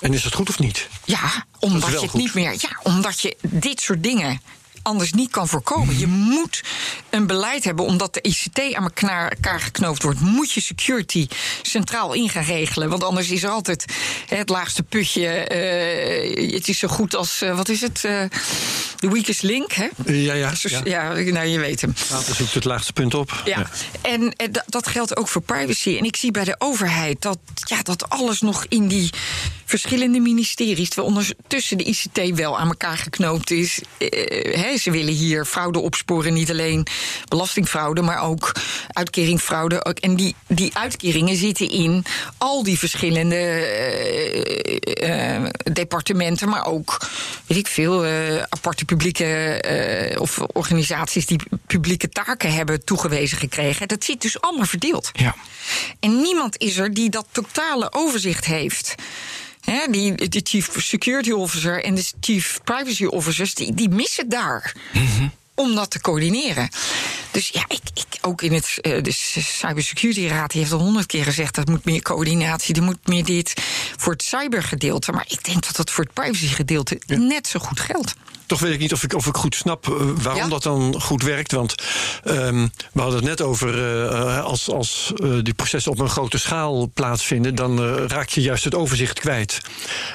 A: En is dat goed of niet?
C: Ja, omdat je het
A: goed.
C: niet meer. Ja, omdat je dit soort dingen anders niet kan voorkomen. Je moet een beleid hebben, omdat de ICT aan elkaar geknoopt wordt. Moet je security centraal in gaan regelen. Want anders is er altijd het laagste putje. eh, het is zo goed als, eh, wat is het? eh, De weakest link, hè?
A: Ja, ja.
C: Dus,
A: ja.
C: ja, nou, je weet hem.
A: Later zoekt het laagste punt op.
C: Ja, en eh, dat- dat geldt ook voor privacy. En ik zie bij de overheid dat, ja, dat alles nog in die verschillende ministeries, terwijl ondertussen de ICT wel aan elkaar geknoopt is. Eh, ze willen hier fraude opsporen, niet alleen belastingfraude, maar ook uitkeringfraude. En die, die uitkeringen zitten in al die verschillende eh, eh, departementen, maar ook, weet ik veel, aparte publieke of organisaties die publieke taken hebben toegewezen gekregen. Dat zit dus allemaal verdeeld.
B: Ja.
C: En niemand is er die dat totale overzicht heeft. Hè, die, de chief security officer en de chief privacy officers, die, die missen daar. Om dat te coördineren. Dus ja, ik, ik ook in het. eh, de Cybersecurity Raad die heeft al honderd keer gezegd dat moet meer coördinatie, er moet meer dit voor het cybergedeelte. Maar ik denk dat dat voor het privacygedeelte net zo goed geldt.
A: Toch weet ik niet of ik, of ik goed snap eh, waarom
C: Ja?
A: dat dan goed werkt. Want ehm, we hadden het net over eh, als, als die processen op een grote schaal plaatsvinden, dan raak je juist het overzicht kwijt.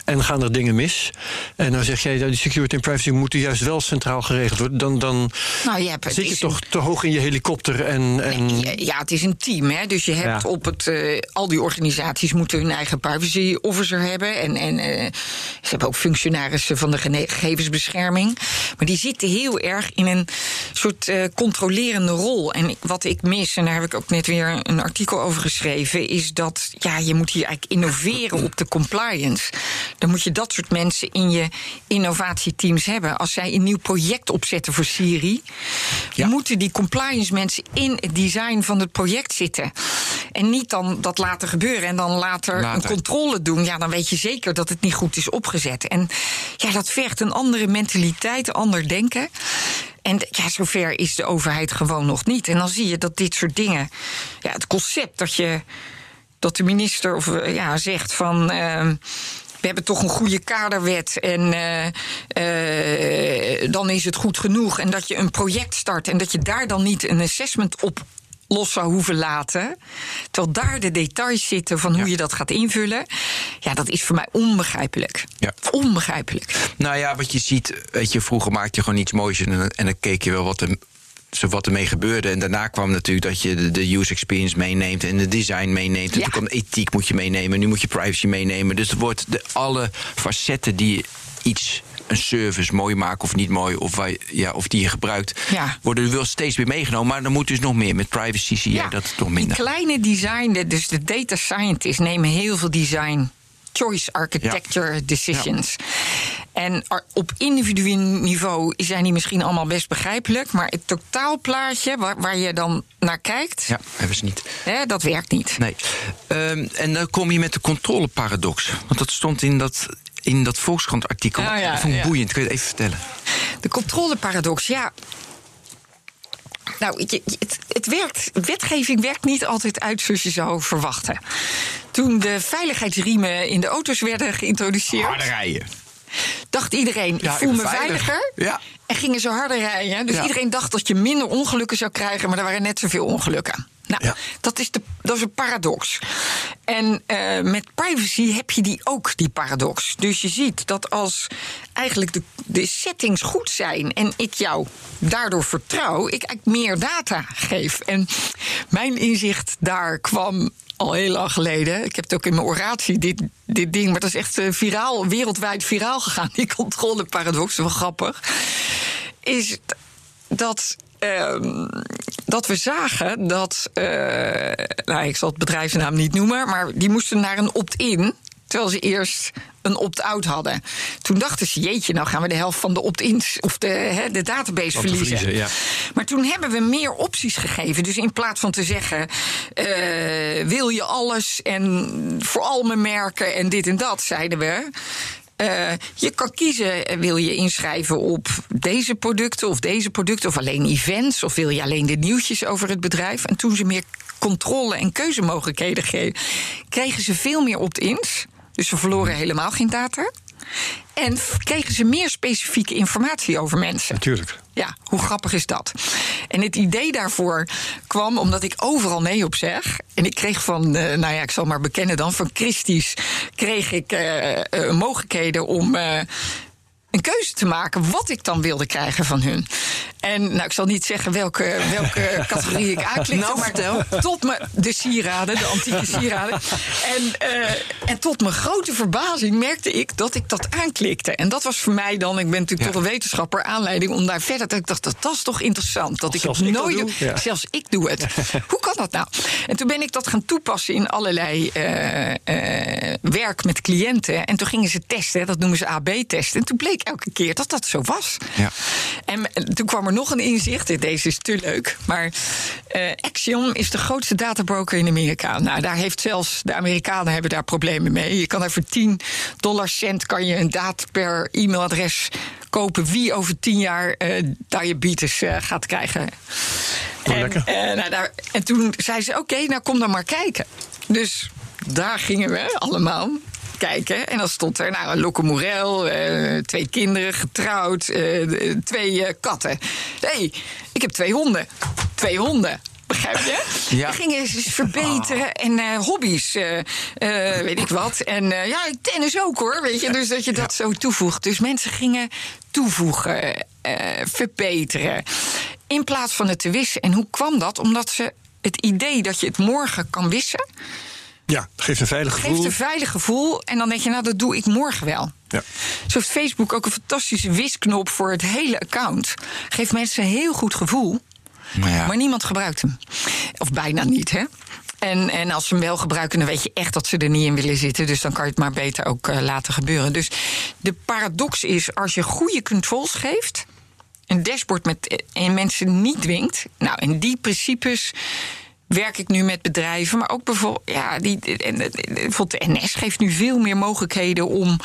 A: En gaan er dingen mis. En dan zeg jij, die security en privacy moeten juist wel centraal geregeld worden. Dan, dan
C: Nou, je hebt,
A: zit je toch te hoog in je helikopter. En, en
C: Ja, Ja, het is een team. Hè? Dus je hebt
A: Ja.
C: op het. eh, al die organisaties moeten hun eigen privacy officer hebben. En, en eh, ze hebben ook functionarissen van de gegevensbescherming. Maar die zitten heel erg in een soort uh, controlerende rol. En wat ik mis, en daar heb ik ook net weer een artikel over geschreven, is dat ja, je moet hier eigenlijk innoveren op de compliance. Dan moet je dat soort mensen in je innovatieteams hebben. Als zij een nieuw project opzetten voor Siri, ja. moeten die compliance mensen in het design van het project zitten. En niet dan dat laten gebeuren en dan later, later. een controle doen. Ja, dan weet je zeker dat het niet goed is opgezet. En ja, dat vergt een andere mentaliteit, ander denken. En ja, zover is de overheid gewoon nog niet. En dan zie je dat dit soort dingen. Ja, het concept dat je. dat de minister of, ja, zegt van. Uh, we hebben toch een goede kaderwet en uh, uh, dan is het goed genoeg. En dat je een project start en dat je daar dan niet een assessment op los zou hoeven laten. Terwijl daar de details zitten van hoe je dat gaat invullen. Ja, dat is voor mij onbegrijpelijk. Ja. Onbegrijpelijk.
B: Nou ja, wat je ziet, weet je, vroeger maakte je gewoon iets moois en, en dan keek je wel wat er wat ermee gebeurde. En daarna kwam natuurlijk dat je de, de user experience meeneemt en de design meeneemt. En toen kwam ethiek moet je meenemen. Nu moet je privacy meenemen. Dus het wordt de, alle facetten die iets een service mooi maken of niet mooi, of, wij, ja, of die je gebruikt, ja. worden er wel steeds weer meegenomen. Maar dan moet dus nog meer. Met privacy zie je ja, dat toch minder.
C: Die kleine design, dus de data scientists nemen heel veel design choice architecture decisions. En op individueel niveau zijn die misschien allemaal best begrijpelijk. Maar het totaalplaatje waar, waar je dan naar kijkt.
B: Ja, hebben ze niet.
C: Hè, dat werkt niet.
B: Nee. Um, en dan kom je met de controleparadox. Want dat stond in dat in dat Volkskrant-artikel. Ja, vond ik boeiend. Kun je het even vertellen?
C: De controleparadox, ja. Nou, het, het, werkt, wetgeving werkt niet altijd uit zoals je zou verwachten. Toen de veiligheidsriemen in de auto's werden geïntroduceerd.
B: Harder rijden.
C: Dacht iedereen, ik voel me veiliger. Ja. En gingen ze harder rijden. Dus iedereen dacht dat je minder ongelukken zou krijgen, maar er waren net zoveel ongelukken. Nou, dat, is de, dat is een paradox. En uh, met privacy heb je die ook, die paradox. Dus je ziet dat als eigenlijk de, de settings goed zijn en ik jou daardoor vertrouw, ik eigenlijk meer data geef. En mijn inzicht daar kwam al heel lang geleden. Ik heb het ook in mijn oratie, dit, dit ding. Maar dat is echt uh, viraal, wereldwijd viraal gegaan, die controleparadox. Wel grappig. Is dat Ehm, dat we zagen dat, uh, nou, ik zal het bedrijfsnaam niet noemen, maar die moesten naar een opt-in. Terwijl ze eerst een opt-out hadden. Toen dachten ze, jeetje, nou gaan we de helft van de opt-ins of de, de database verliezen. ja. Maar toen hebben we meer opties gegeven. Dus in plaats van te zeggen, uh, wil je alles en voor al mijn merken en dit en dat, zeiden we. Uh, je kan kiezen, eh, wil je inschrijven op deze producten of deze producten, of alleen events, of wil je alleen de nieuwtjes over het bedrijf. En toen ze meer controle en keuzemogelijkheden kregen, kregen ze veel meer opt-ins. Dus ze verloren helemaal geen data. En kregen ze meer specifieke informatie over mensen.
A: Natuurlijk.
C: Ja, hoe grappig is dat? En het idee daarvoor kwam omdat ik overal nee op zeg. En ik kreeg van, uh, nou ja, ik zal maar bekennen dan, van Christies kreeg ik uh, uh, mogelijkheden om een keuze te maken wat ik dan wilde krijgen van hun. En nou, ik zal niet zeggen welke, welke categorie ik aanklikte, nou, maar tot me, de sieraden, de antieke sieraden. En, uh, en tot mijn grote verbazing merkte ik dat ik dat aanklikte. En dat was voor mij dan, ik ben natuurlijk toch een wetenschapper, aanleiding om daar verder te. Ik dacht, dat, is toch interessant. Dat ik het nooit doe. Ja. Zelfs ik doe het. Hoe kan dat nou? En toen ben ik dat gaan toepassen in allerlei uh, uh, werk met cliënten. En toen gingen ze testen, dat noemen ze AB-testen. En toen bleek elke keer dat dat zo was. Ja. En toen kwam er nog een inzicht. Deze is te leuk. Maar uh, Axiom is de grootste databroker in Amerika. Nou, daar heeft zelfs de Amerikanen hebben daar problemen mee. Je kan er voor 10 dollar cent kan je een data per e-mailadres kopen wie over 10 jaar uh, diabetes uh, gaat krijgen.
A: Oh, en, lekker.
C: nou, daar, en toen zei ze: Oké, nou kom dan maar kijken. Dus daar gingen we allemaal kijken. En dan stond er nou, Lokke Morel, uh, twee kinderen, getrouwd, uh, twee uh, katten. Hé, hey, ik heb twee honden. Twee honden. Begrijp je? Ja. Gingen ze verbeteren en uh, hobby's, uh, uh, weet ik wat. En ja, tennis ook hoor, weet je. Dus dat je dat zo toevoegt. Dus mensen gingen toevoegen, verbeteren. In plaats van het te wissen. En hoe kwam dat? Omdat ze het idee dat je het morgen kan wissen
A: Ja, geeft een veilig gevoel.
C: Geeft een veilig gevoel. En dan denk je, nou, dat doe ik morgen wel.
A: Ja.
C: Zo heeft Facebook ook een fantastische wisknop voor het hele account. Geeft mensen een heel goed gevoel.
B: Maar ja.
C: Maar niemand gebruikt hem. Of bijna niet, hè? En, en als ze hem wel gebruiken, dan weet je echt dat ze er niet in willen zitten. Dus dan kan je het maar beter ook eh, laten gebeuren. Dus de paradox is, als je goede controls geeft, een dashboard met eh, en mensen niet dwingt. Nou, in die principes werk ik nu met bedrijven, maar ook bijvoorbeeld, ja, die, en, bijvoorbeeld de NS geeft nu veel meer mogelijkheden om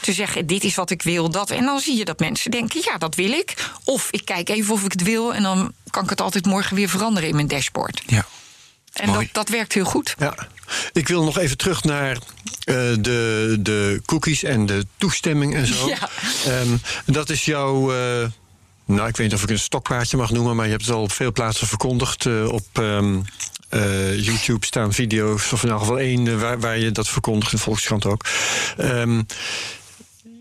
C: te zeggen: dit is wat ik wil, dat. En dan zie je dat mensen denken: ja, dat wil ik. Of ik kijk even of ik het wil, en dan kan ik het altijd morgen weer veranderen in mijn dashboard.
B: ja.
C: En dat, dat werkt heel goed.
A: Ja, ik wil nog even terug naar eh, de, de cookies en de toestemming en zo.
C: Ja.
A: Ehm, dat is jouw. eh, nou, ik weet niet of ik een stokpaardje mag noemen, maar je hebt het al op veel plaatsen verkondigd. Eh, op ehm, eh, YouTube staan video's, of in elk geval één, eh, waar, je dat verkondigt, in Volkskrant ook. Ehm,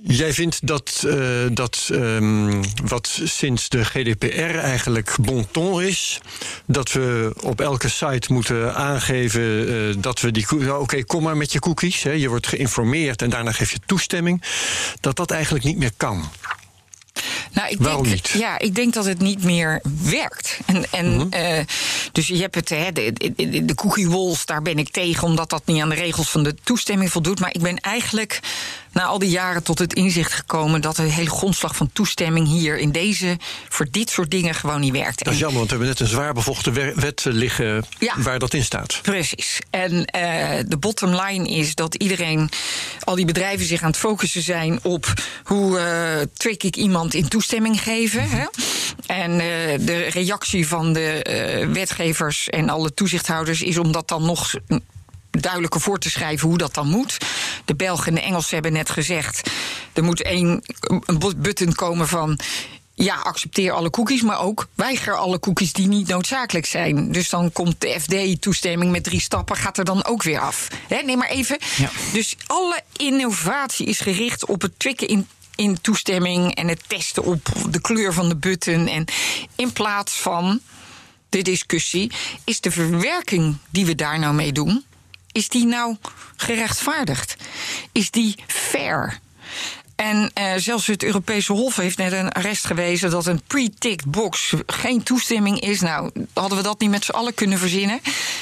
A: Jij vindt dat, dat ehm, wat sinds de GDPR eigenlijk bon ton is, dat we op elke site moeten aangeven dat we die. nou, Oké, kom maar met je cookies. Hè, je wordt geïnformeerd en daarna geef je toestemming. Dat dat eigenlijk niet meer kan.
C: Nou, ik
A: Waarom
C: denk,
A: niet?
C: Ja, ik denk dat het niet meer werkt. En, en,
A: Mhm.
C: eh, dus je hebt het, hè, de, de, de cookie walls, daar ben ik tegen, omdat dat niet aan de regels van de toestemming voldoet. Maar ik ben eigenlijk na al die jaren tot het inzicht gekomen dat de hele grondslag van toestemming hier in deze, voor dit soort dingen gewoon niet werkt.
A: Dat is jammer, want we hebben net een zwaar bevochten wet liggen
C: Ja.
A: waar dat in staat.
C: Precies. En eh, de bottom line is dat iedereen, al die bedrijven zich aan het focussen zijn op hoe eh trick ik iemand in toestemming geven. Hè? En eh, de reactie van de eh, wetgevers en alle toezichthouders is om dat dan nog duidelijker voor te schrijven hoe dat dan moet. De Belgen en de Engelsen hebben net gezegd... er moet één een button komen van... ja, accepteer alle cookies, maar ook weiger alle cookies die niet noodzakelijk zijn. Dus dan komt de FD-toestemming met drie stappen, gaat er dan ook weer af. Hè, neem maar even.
B: Ja.
C: Dus alle innovatie is gericht op het tricken in in toestemming en het testen op de kleur van de button. En in plaats van de discussie, is de verwerking die we daar nou mee doen, is die nou gerechtvaardigd? Is die fair? En eh, zelfs het Europese Hof heeft net een arrest gewezen dat een pre-ticked box geen toestemming is. Nou, hadden we dat niet met z'n allen kunnen verzinnen?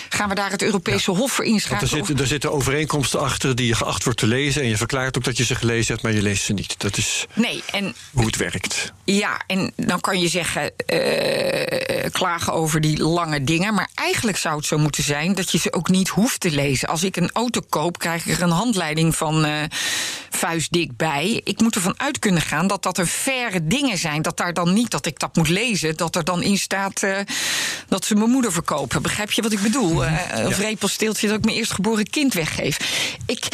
C: Gaan we daar het Europese Hof voor
A: Want
C: inschakelen?
A: er zitten, er zitten overeenkomsten achter die je geacht wordt te lezen. En je verklaart ook dat je ze gelezen hebt, maar je leest ze niet. Dat is
C: Nee, en
A: hoe het werkt.
C: Ja, en dan kan je zeggen, eh, klagen over die lange dingen. Maar eigenlijk zou het zo moeten zijn dat je ze ook niet hoeft te lezen. Als ik een auto koop, krijg ik er een handleiding van eh, vuistdik bij. Ik moet ervan uit kunnen gaan dat dat een faire dingen zijn. Dat daar dan niet dat ik dat moet lezen. Dat er dan in staat eh, dat ze mijn moeder verkopen. Begrijp je wat ik bedoel? Eh, Of repelsteeltje dat ik mijn eerstgeboren kind weggeef. Ik,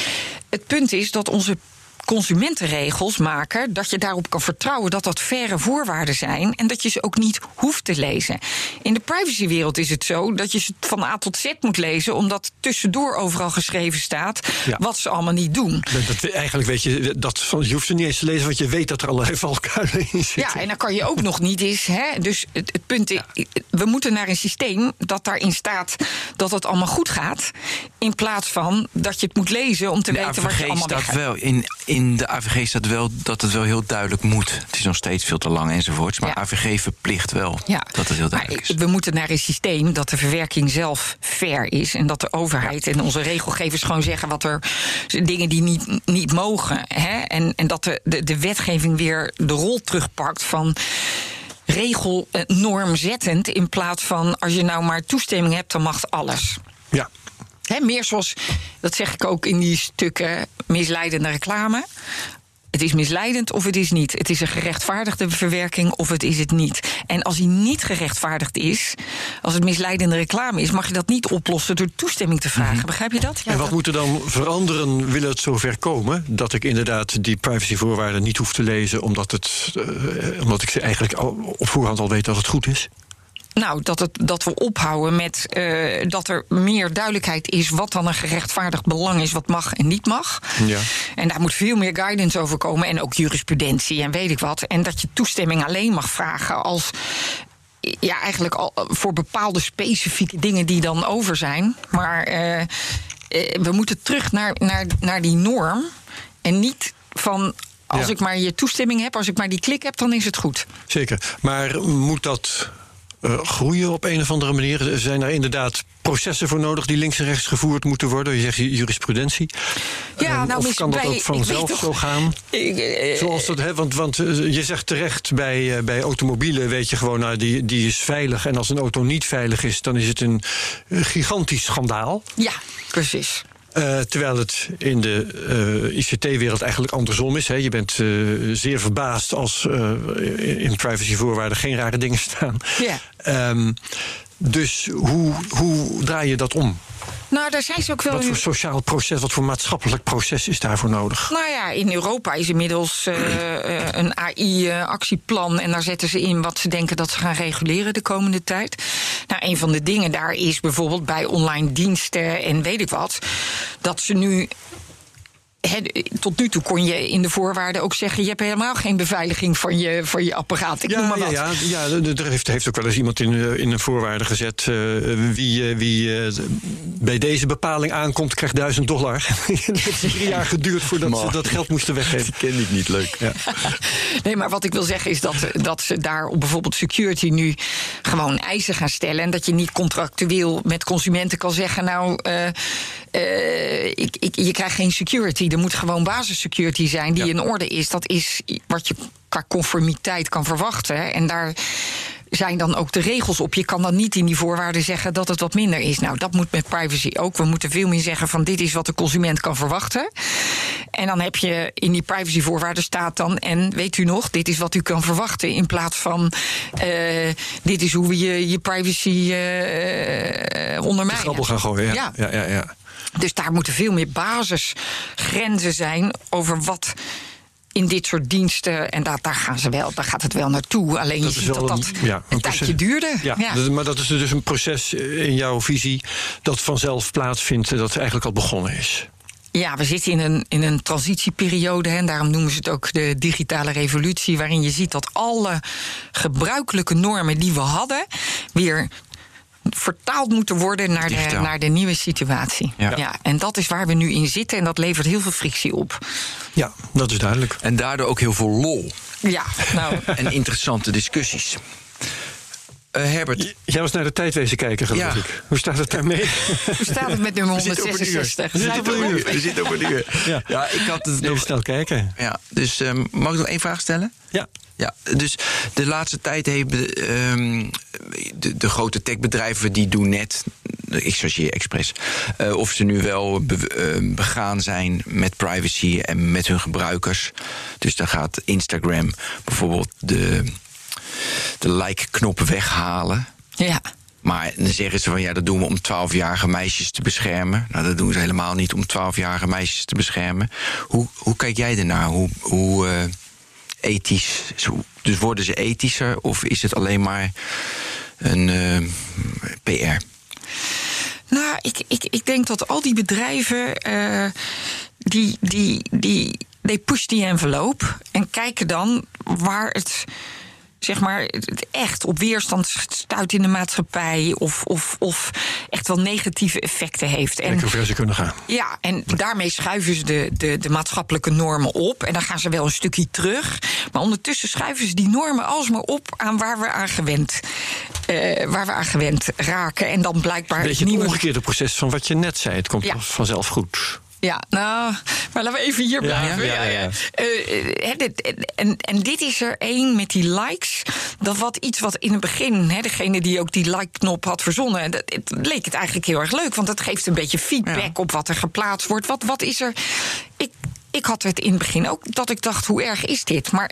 C: het punt is dat onze consumentenregels maken dat je daarop kan vertrouwen dat dat faire voorwaarden zijn en dat je ze ook niet hoeft te lezen. In de privacywereld is het zo dat je ze van A tot Z moet lezen omdat tussendoor overal geschreven staat
A: Ja.
C: wat ze allemaal niet doen.
A: Dat, dat- eigenlijk weet je dat van, je hoeft er niet eens te lezen, want je weet dat er allerlei valkuilen in zitten.
C: Ja, en dan kan je ook nog niet eens. Hè, dus het, het punt is, we moeten naar een systeem dat daarin staat dat het allemaal goed gaat. In plaats van dat je het moet lezen om te weten waar je allemaal
B: staat
C: gaat.
B: wel, in, in de AVG staat wel dat het wel heel duidelijk moet. Het is nog steeds veel te lang enzovoorts. Maar
C: Ja.
B: AVG verplicht wel
C: Ja.
B: dat het heel
C: Maar
B: duidelijk is.
C: we moeten naar een systeem dat de verwerking zelf fair is. En dat de overheid en onze regelgevers gewoon zeggen wat er dingen die niet, niet mogen. Hè? En, en dat de, de, de wetgeving weer de rol terugpakt van regelnormzettend. In plaats van als je nou maar toestemming hebt, dan mag alles.
A: Ja.
C: Hè, meer zoals, dat zeg ik ook in die stukken, misleidende reclame. Het is misleidend of het is niet. Het is een gerechtvaardigde verwerking of het is het niet. En als die niet gerechtvaardigd is, als het misleidende reclame is, mag je dat niet oplossen door toestemming te vragen. Begrijp je dat? Ja,
A: en wat
C: dat-
A: moet er dan veranderen, wil het zover komen... dat ik inderdaad die privacyvoorwaarden niet hoef te lezen... omdat, het, eh, omdat ik ze eigenlijk al, op voorhand al weet dat het goed is?
C: Nou, dat, het, dat we ophouden met eh, dat er meer duidelijkheid is wat dan een gerechtvaardigd belang is, wat mag en niet mag.
A: Ja.
C: En daar moet veel meer guidance over komen en ook jurisprudentie en weet ik wat. En dat je toestemming alleen mag vragen als. Ja, eigenlijk al voor bepaalde specifieke dingen die dan over zijn. Maar. eh, eh, we moeten terug naar, naar, naar die norm. En niet van. Als
A: Ja.
C: ik maar je toestemming heb, als ik maar die klik heb, dan is het goed.
A: Zeker. Maar moet dat eh, groeien op een of andere manier? Zijn er inderdaad processen voor nodig die links en rechts gevoerd moeten worden? Je zegt jurisprudentie.
C: Ja,
A: Eh,
C: nou,
A: of kan dat
C: bij-
A: ook vanzelf
C: toch-
A: zo gaan?
C: Ik, eh,
A: Zoals dat, hè, want, want je zegt terecht, bij, bij automobielen weet je gewoon, nou, die, die is veilig. En als een auto niet veilig is, dan is het een gigantisch schandaal.
C: ja, precies.
A: Eh, terwijl het in de eh, ICT-wereld eigenlijk andersom is. Hè. Je bent eh, zeer verbaasd als in privacyvoorwaarden geen rare dingen staan.
C: Ja.
A: Ehm, dus hoe, hoe draai je dat om?
C: Nou, daar zijn ze ook wel.
A: Wat voor sociaal proces, wat voor maatschappelijk proces is daarvoor nodig?
C: Nou ja, in Europa is inmiddels eh, eh, een AI-actieplan. En daar zetten ze in wat ze denken dat ze gaan reguleren de komende tijd. Nou, een van de dingen daar is bijvoorbeeld bij online diensten en weet ik wat. Dat ze nu. Tot nu toe kon je in de voorwaarden ook zeggen: je hebt helemaal geen beveiliging van je, van je apparaat. Ik noem maar
A: ja,
C: wat.
A: ja, ja, ja, er heeft, heeft ook wel eens iemand in, eh, in een voorwaarde gezet. eh, wie eh, wie eh, bij deze bepaling aankomt, krijgt 1000 dollar. Het heeft drie jaar geduurd voordat ze dat geld moesten weggeven.
B: ken ik niet leuk.
A: Ja.
C: Nee, maar wat ik wil zeggen is dat, dat ze daar op bijvoorbeeld security nu gewoon eisen gaan stellen. En dat je niet contractueel met consumenten kan zeggen: Nou, eh, ik, ik, je krijgt geen security. Er moet gewoon basissecurity zijn die in orde is. Dat is wat je qua conformiteit kan verwachten. En daar zijn dan ook de regels op. Je kan dan niet in die voorwaarden zeggen dat het wat minder is. Nou, dat moet met privacy ook. We moeten veel meer zeggen van dit is wat de consument kan verwachten. En dan heb je in die privacyvoorwaarden staat dan... en weet u nog, dit is wat u kan verwachten... in plaats van eh, dit is hoe we je, je privacy
A: De
C: ondermijnen.
A: gaan gooien. Ja,
C: ja,
A: ja.
C: Dus daar moeten veel meer basisgrenzen zijn over wat in dit soort diensten. En daar, daar gaan ze wel, daar gaat het wel naartoe. Alleen
A: Dat
C: je ziet dat
A: een-
C: dat
A: ja,
C: een,
A: een
C: tijdje duurde.
A: Ja,
C: Ja.
A: dat- maar dat is dus een proces in jouw visie dat vanzelf plaatsvindt, dat eigenlijk al begonnen is.
C: Ja, we zitten in een, in een transitieperiode. hè, En daarom noemen ze het ook de digitale revolutie. Waarin je ziet dat alle gebruikelijke normen die we hadden. weer vertaald moeten worden naar de, naar de nieuwe situatie.
B: Ja.
C: en dat is waar we nu in zitten. En dat levert heel veel frictie op.
A: Ja, dat is duidelijk.
B: En daardoor ook heel veel lol
C: Ja, nou.
B: en interessante discussies. Eh, Herbert,
A: Jij was naar de tijdwezen kijken, geloof
B: Ja.
A: ik. Hoe staat het daarmee?
C: Hoe staat het met nummer
B: We zitten op een uur.
C: 166?
B: We zitten op een uur. We zitten op een uur.
A: Ja.
B: Ja, ik had het
A: Even
B: nog.
A: snel kijken.
B: Ja, dus ehm, mag ik nog één vraag stellen?
A: Ja.
B: Ja, dus de laatste tijd hebben ehm, de, de grote techbedrijven die doen net, ik chargeer expres, eh, of ze nu wel be- eh, begaan zijn met privacy en met hun gebruikers. Dus dan gaat Instagram bijvoorbeeld de, de like-knop weghalen.
C: Ja.
B: Maar dan zeggen ze van ja, dat doen we om 12-jarige meisjes te beschermen. Nou, dat doen ze helemaal niet om 12-jarige meisjes te beschermen. Hoe, hoe kijk jij ernaar? Hoe, hoe eh, ethisch? Dus worden ze ethischer of is het alleen maar een eh, PR?
C: Nou, ik, ik, ik denk dat al die bedrijven. eh, die, die, die, they push die envelope. En kijken dan waar het. Zeg maar, het echt op weerstand stuit in de maatschappij. Of, of, of echt wel negatieve effecten heeft. En
A: hoe ver ze kunnen gaan.
C: ja, en daarmee schuiven ze de, de, de maatschappelijke normen op. En dan gaan ze wel een stukje terug. Maar ondertussen schuiven ze die normen alsmaar op aan waar we aan gewend, eh, waar we aan gewend raken. En dan blijkbaar
A: Een beetje het
C: nieuwe.
A: omgekeerde proces van wat je net zei. Het komt
C: Ja.
A: vanzelf goed.
C: Ja, nou, maar laten we even hier blijven.
A: ja, ja, ja.
C: Eh, dit- en, en dit is er één met die likes. Dat wat iets wat in het begin, hè, degene die ook die like-knop had verzonnen, dat, het leek het eigenlijk heel erg leuk. Want het geeft een beetje feedback op wat er geplaatst wordt. Wat, wat is er. Ik, ik had het in het begin ook dat ik dacht: hoe erg is dit? Maar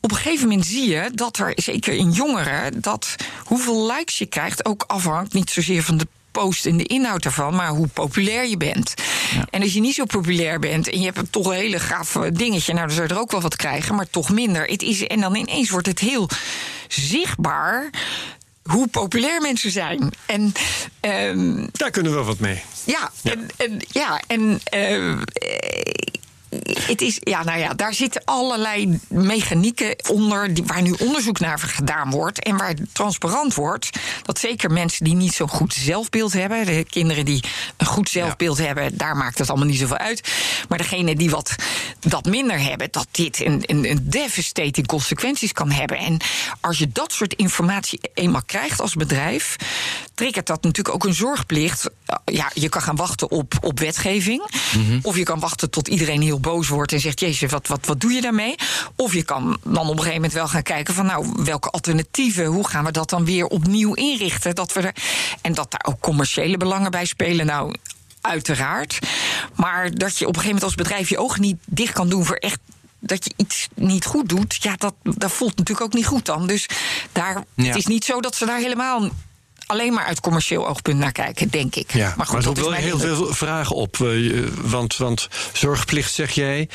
C: op een gegeven moment zie je dat er, zeker in jongeren, dat hoeveel likes je krijgt ook afhangt niet zozeer van de post en de inhoud ervan, maar hoe populair je bent. En als je niet zo populair bent en je hebt een toch een hele gaaf dingetje, nou dan zou je er ook wel wat krijgen, maar toch minder. Het is, en dan ineens wordt het heel zichtbaar hoe populair mensen zijn. En ehm,
A: Daar kunnen we wat mee.
C: ja, En, en, ja, en eh, het is, ja, nou ja, daar zitten allerlei mechanieken onder die, waar nu onderzoek naar gedaan wordt. En waar transparant wordt dat zeker mensen die niet zo'n goed zelfbeeld hebben, de kinderen die een goed zelfbeeld hebben, daar maakt het allemaal niet zoveel uit. Maar degene die wat dat minder hebben, dat dit een, een, een devastating consequenties kan hebben. En als je dat soort informatie eenmaal krijgt als bedrijf, triggert dat natuurlijk ook een zorgplicht. Ja, je kan gaan wachten op, op wetgeving. Of je kan wachten tot iedereen heel boos wordt en zegt: Jezus, wat, wat, wat doe je daarmee? Of je kan dan op een gegeven moment wel gaan kijken van nou, welke alternatieven, hoe gaan we dat dan weer opnieuw inrichten? Dat we er, en dat daar ook commerciële belangen bij spelen. Nou, uiteraard. Maar dat je op een gegeven moment als bedrijf je ogen niet dicht kan doen voor echt dat je iets niet goed doet, ja, dat, dat voelt natuurlijk ook niet goed dan. Dus daar,
B: Ja.
C: het is niet zo dat ze daar helemaal alleen maar uit commercieel oogpunt naar kijken, denk ik.
A: Ja, maar,
C: goed,
A: het
C: dat mijn
A: heel veel vragen op. eh, want, want zorgplicht, zeg jij.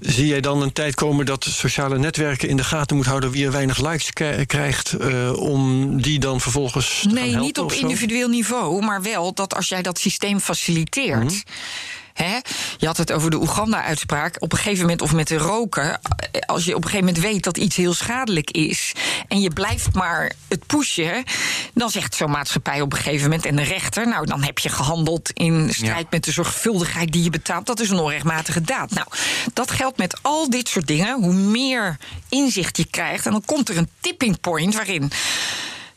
A: Zie jij dan een tijd komen dat sociale netwerken in de gaten moet houden wie er weinig likes krijgt, eh, om die dan vervolgens te
C: Nee,
A: helpen
C: niet op individueel niveau, maar wel dat als jij dat systeem faciliteert.
A: Mhm.
C: Hè, je had het over de Oeganda-uitspraak. Op een gegeven moment, of met de roken. Als je op een gegeven moment weet dat iets heel schadelijk is. en je blijft maar het pushen. dan zegt zo'n maatschappij op een gegeven moment. en de rechter. nou, dan heb je gehandeld in strijd
B: Ja.
C: met de zorgvuldigheid die je betaalt. Dat is een onrechtmatige daad. Nou, dat geldt met al dit soort dingen. Hoe meer inzicht je krijgt. en dan komt er een tipping point waarin.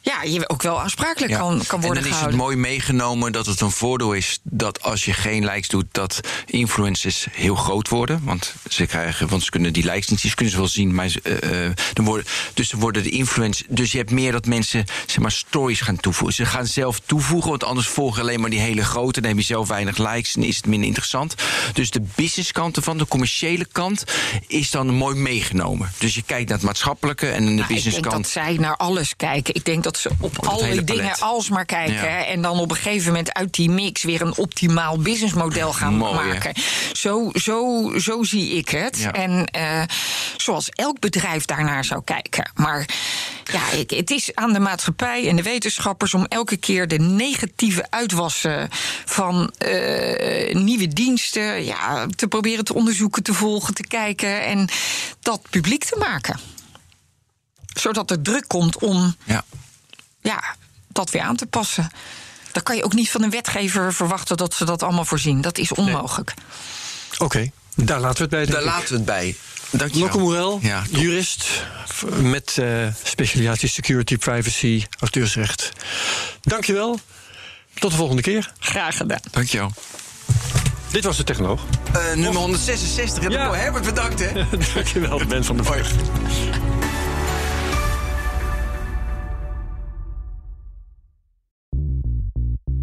C: Ja, je ook wel aansprakelijk
B: Ja.
C: kan, kan worden
B: en dan is het mooi meegenomen dat het een voordeel is dat als je geen likes doet, dat influencers heel groot worden. Want ze krijgen, want ze kunnen die likes niet zien, ze kunnen ze wel zien, maar ze, eh, eh, dan worden, dus ze worden de influencers. Dus je hebt meer dat mensen zeg maar stories gaan toevoegen. Ze gaan zelf toevoegen, want anders volgen alleen maar die hele grote. Dan heb je zelf weinig likes en is het minder interessant. Dus de businesskant ervan, de commerciële kant, is dan mooi meegenomen. Dus je kijkt naar het maatschappelijke en de
C: Nou, ik denk
B: businesskant.
C: dat zij naar alles kijken. Ik denk dat ze op
B: het
C: alle dingen alsmaar kijken.
B: Ja.
C: En dan op een gegeven moment uit die mix weer een optimaal businessmodel gaan
B: Mooi, hè?
C: maken. Zo, zo, zo zie ik het.
B: Ja.
C: En eh, zoals elk bedrijf daarnaar zou kijken. Maar ja, ik, het is aan de maatschappij en de wetenschappers om elke keer de negatieve uitwassen van eh, nieuwe diensten ja, te proberen te onderzoeken, te volgen, te kijken en dat publiek te maken zodat er druk komt om
B: Ja.
C: Ja, dat weer aan te passen. Dan kan je ook niet van een wetgever verwachten dat ze dat allemaal voorzien. Dat is onmogelijk.
A: Oké, daar laten we het bij.
B: Daar
A: ik.
B: laten we het bij. Dankjewel.
A: Lokke Morel,
B: Ja,
A: jurist met eh, specialisatie security, privacy, auteursrecht. Dankjewel. Tot de volgende keer.
C: Graag gedaan.
B: Dankjewel.
A: Dit was de Technoloog.
B: Eh, nummer 166.
A: Ja.
B: Ja. Herbert, bedankt hè.
A: Dankjewel, Ben van der
B: Hoi.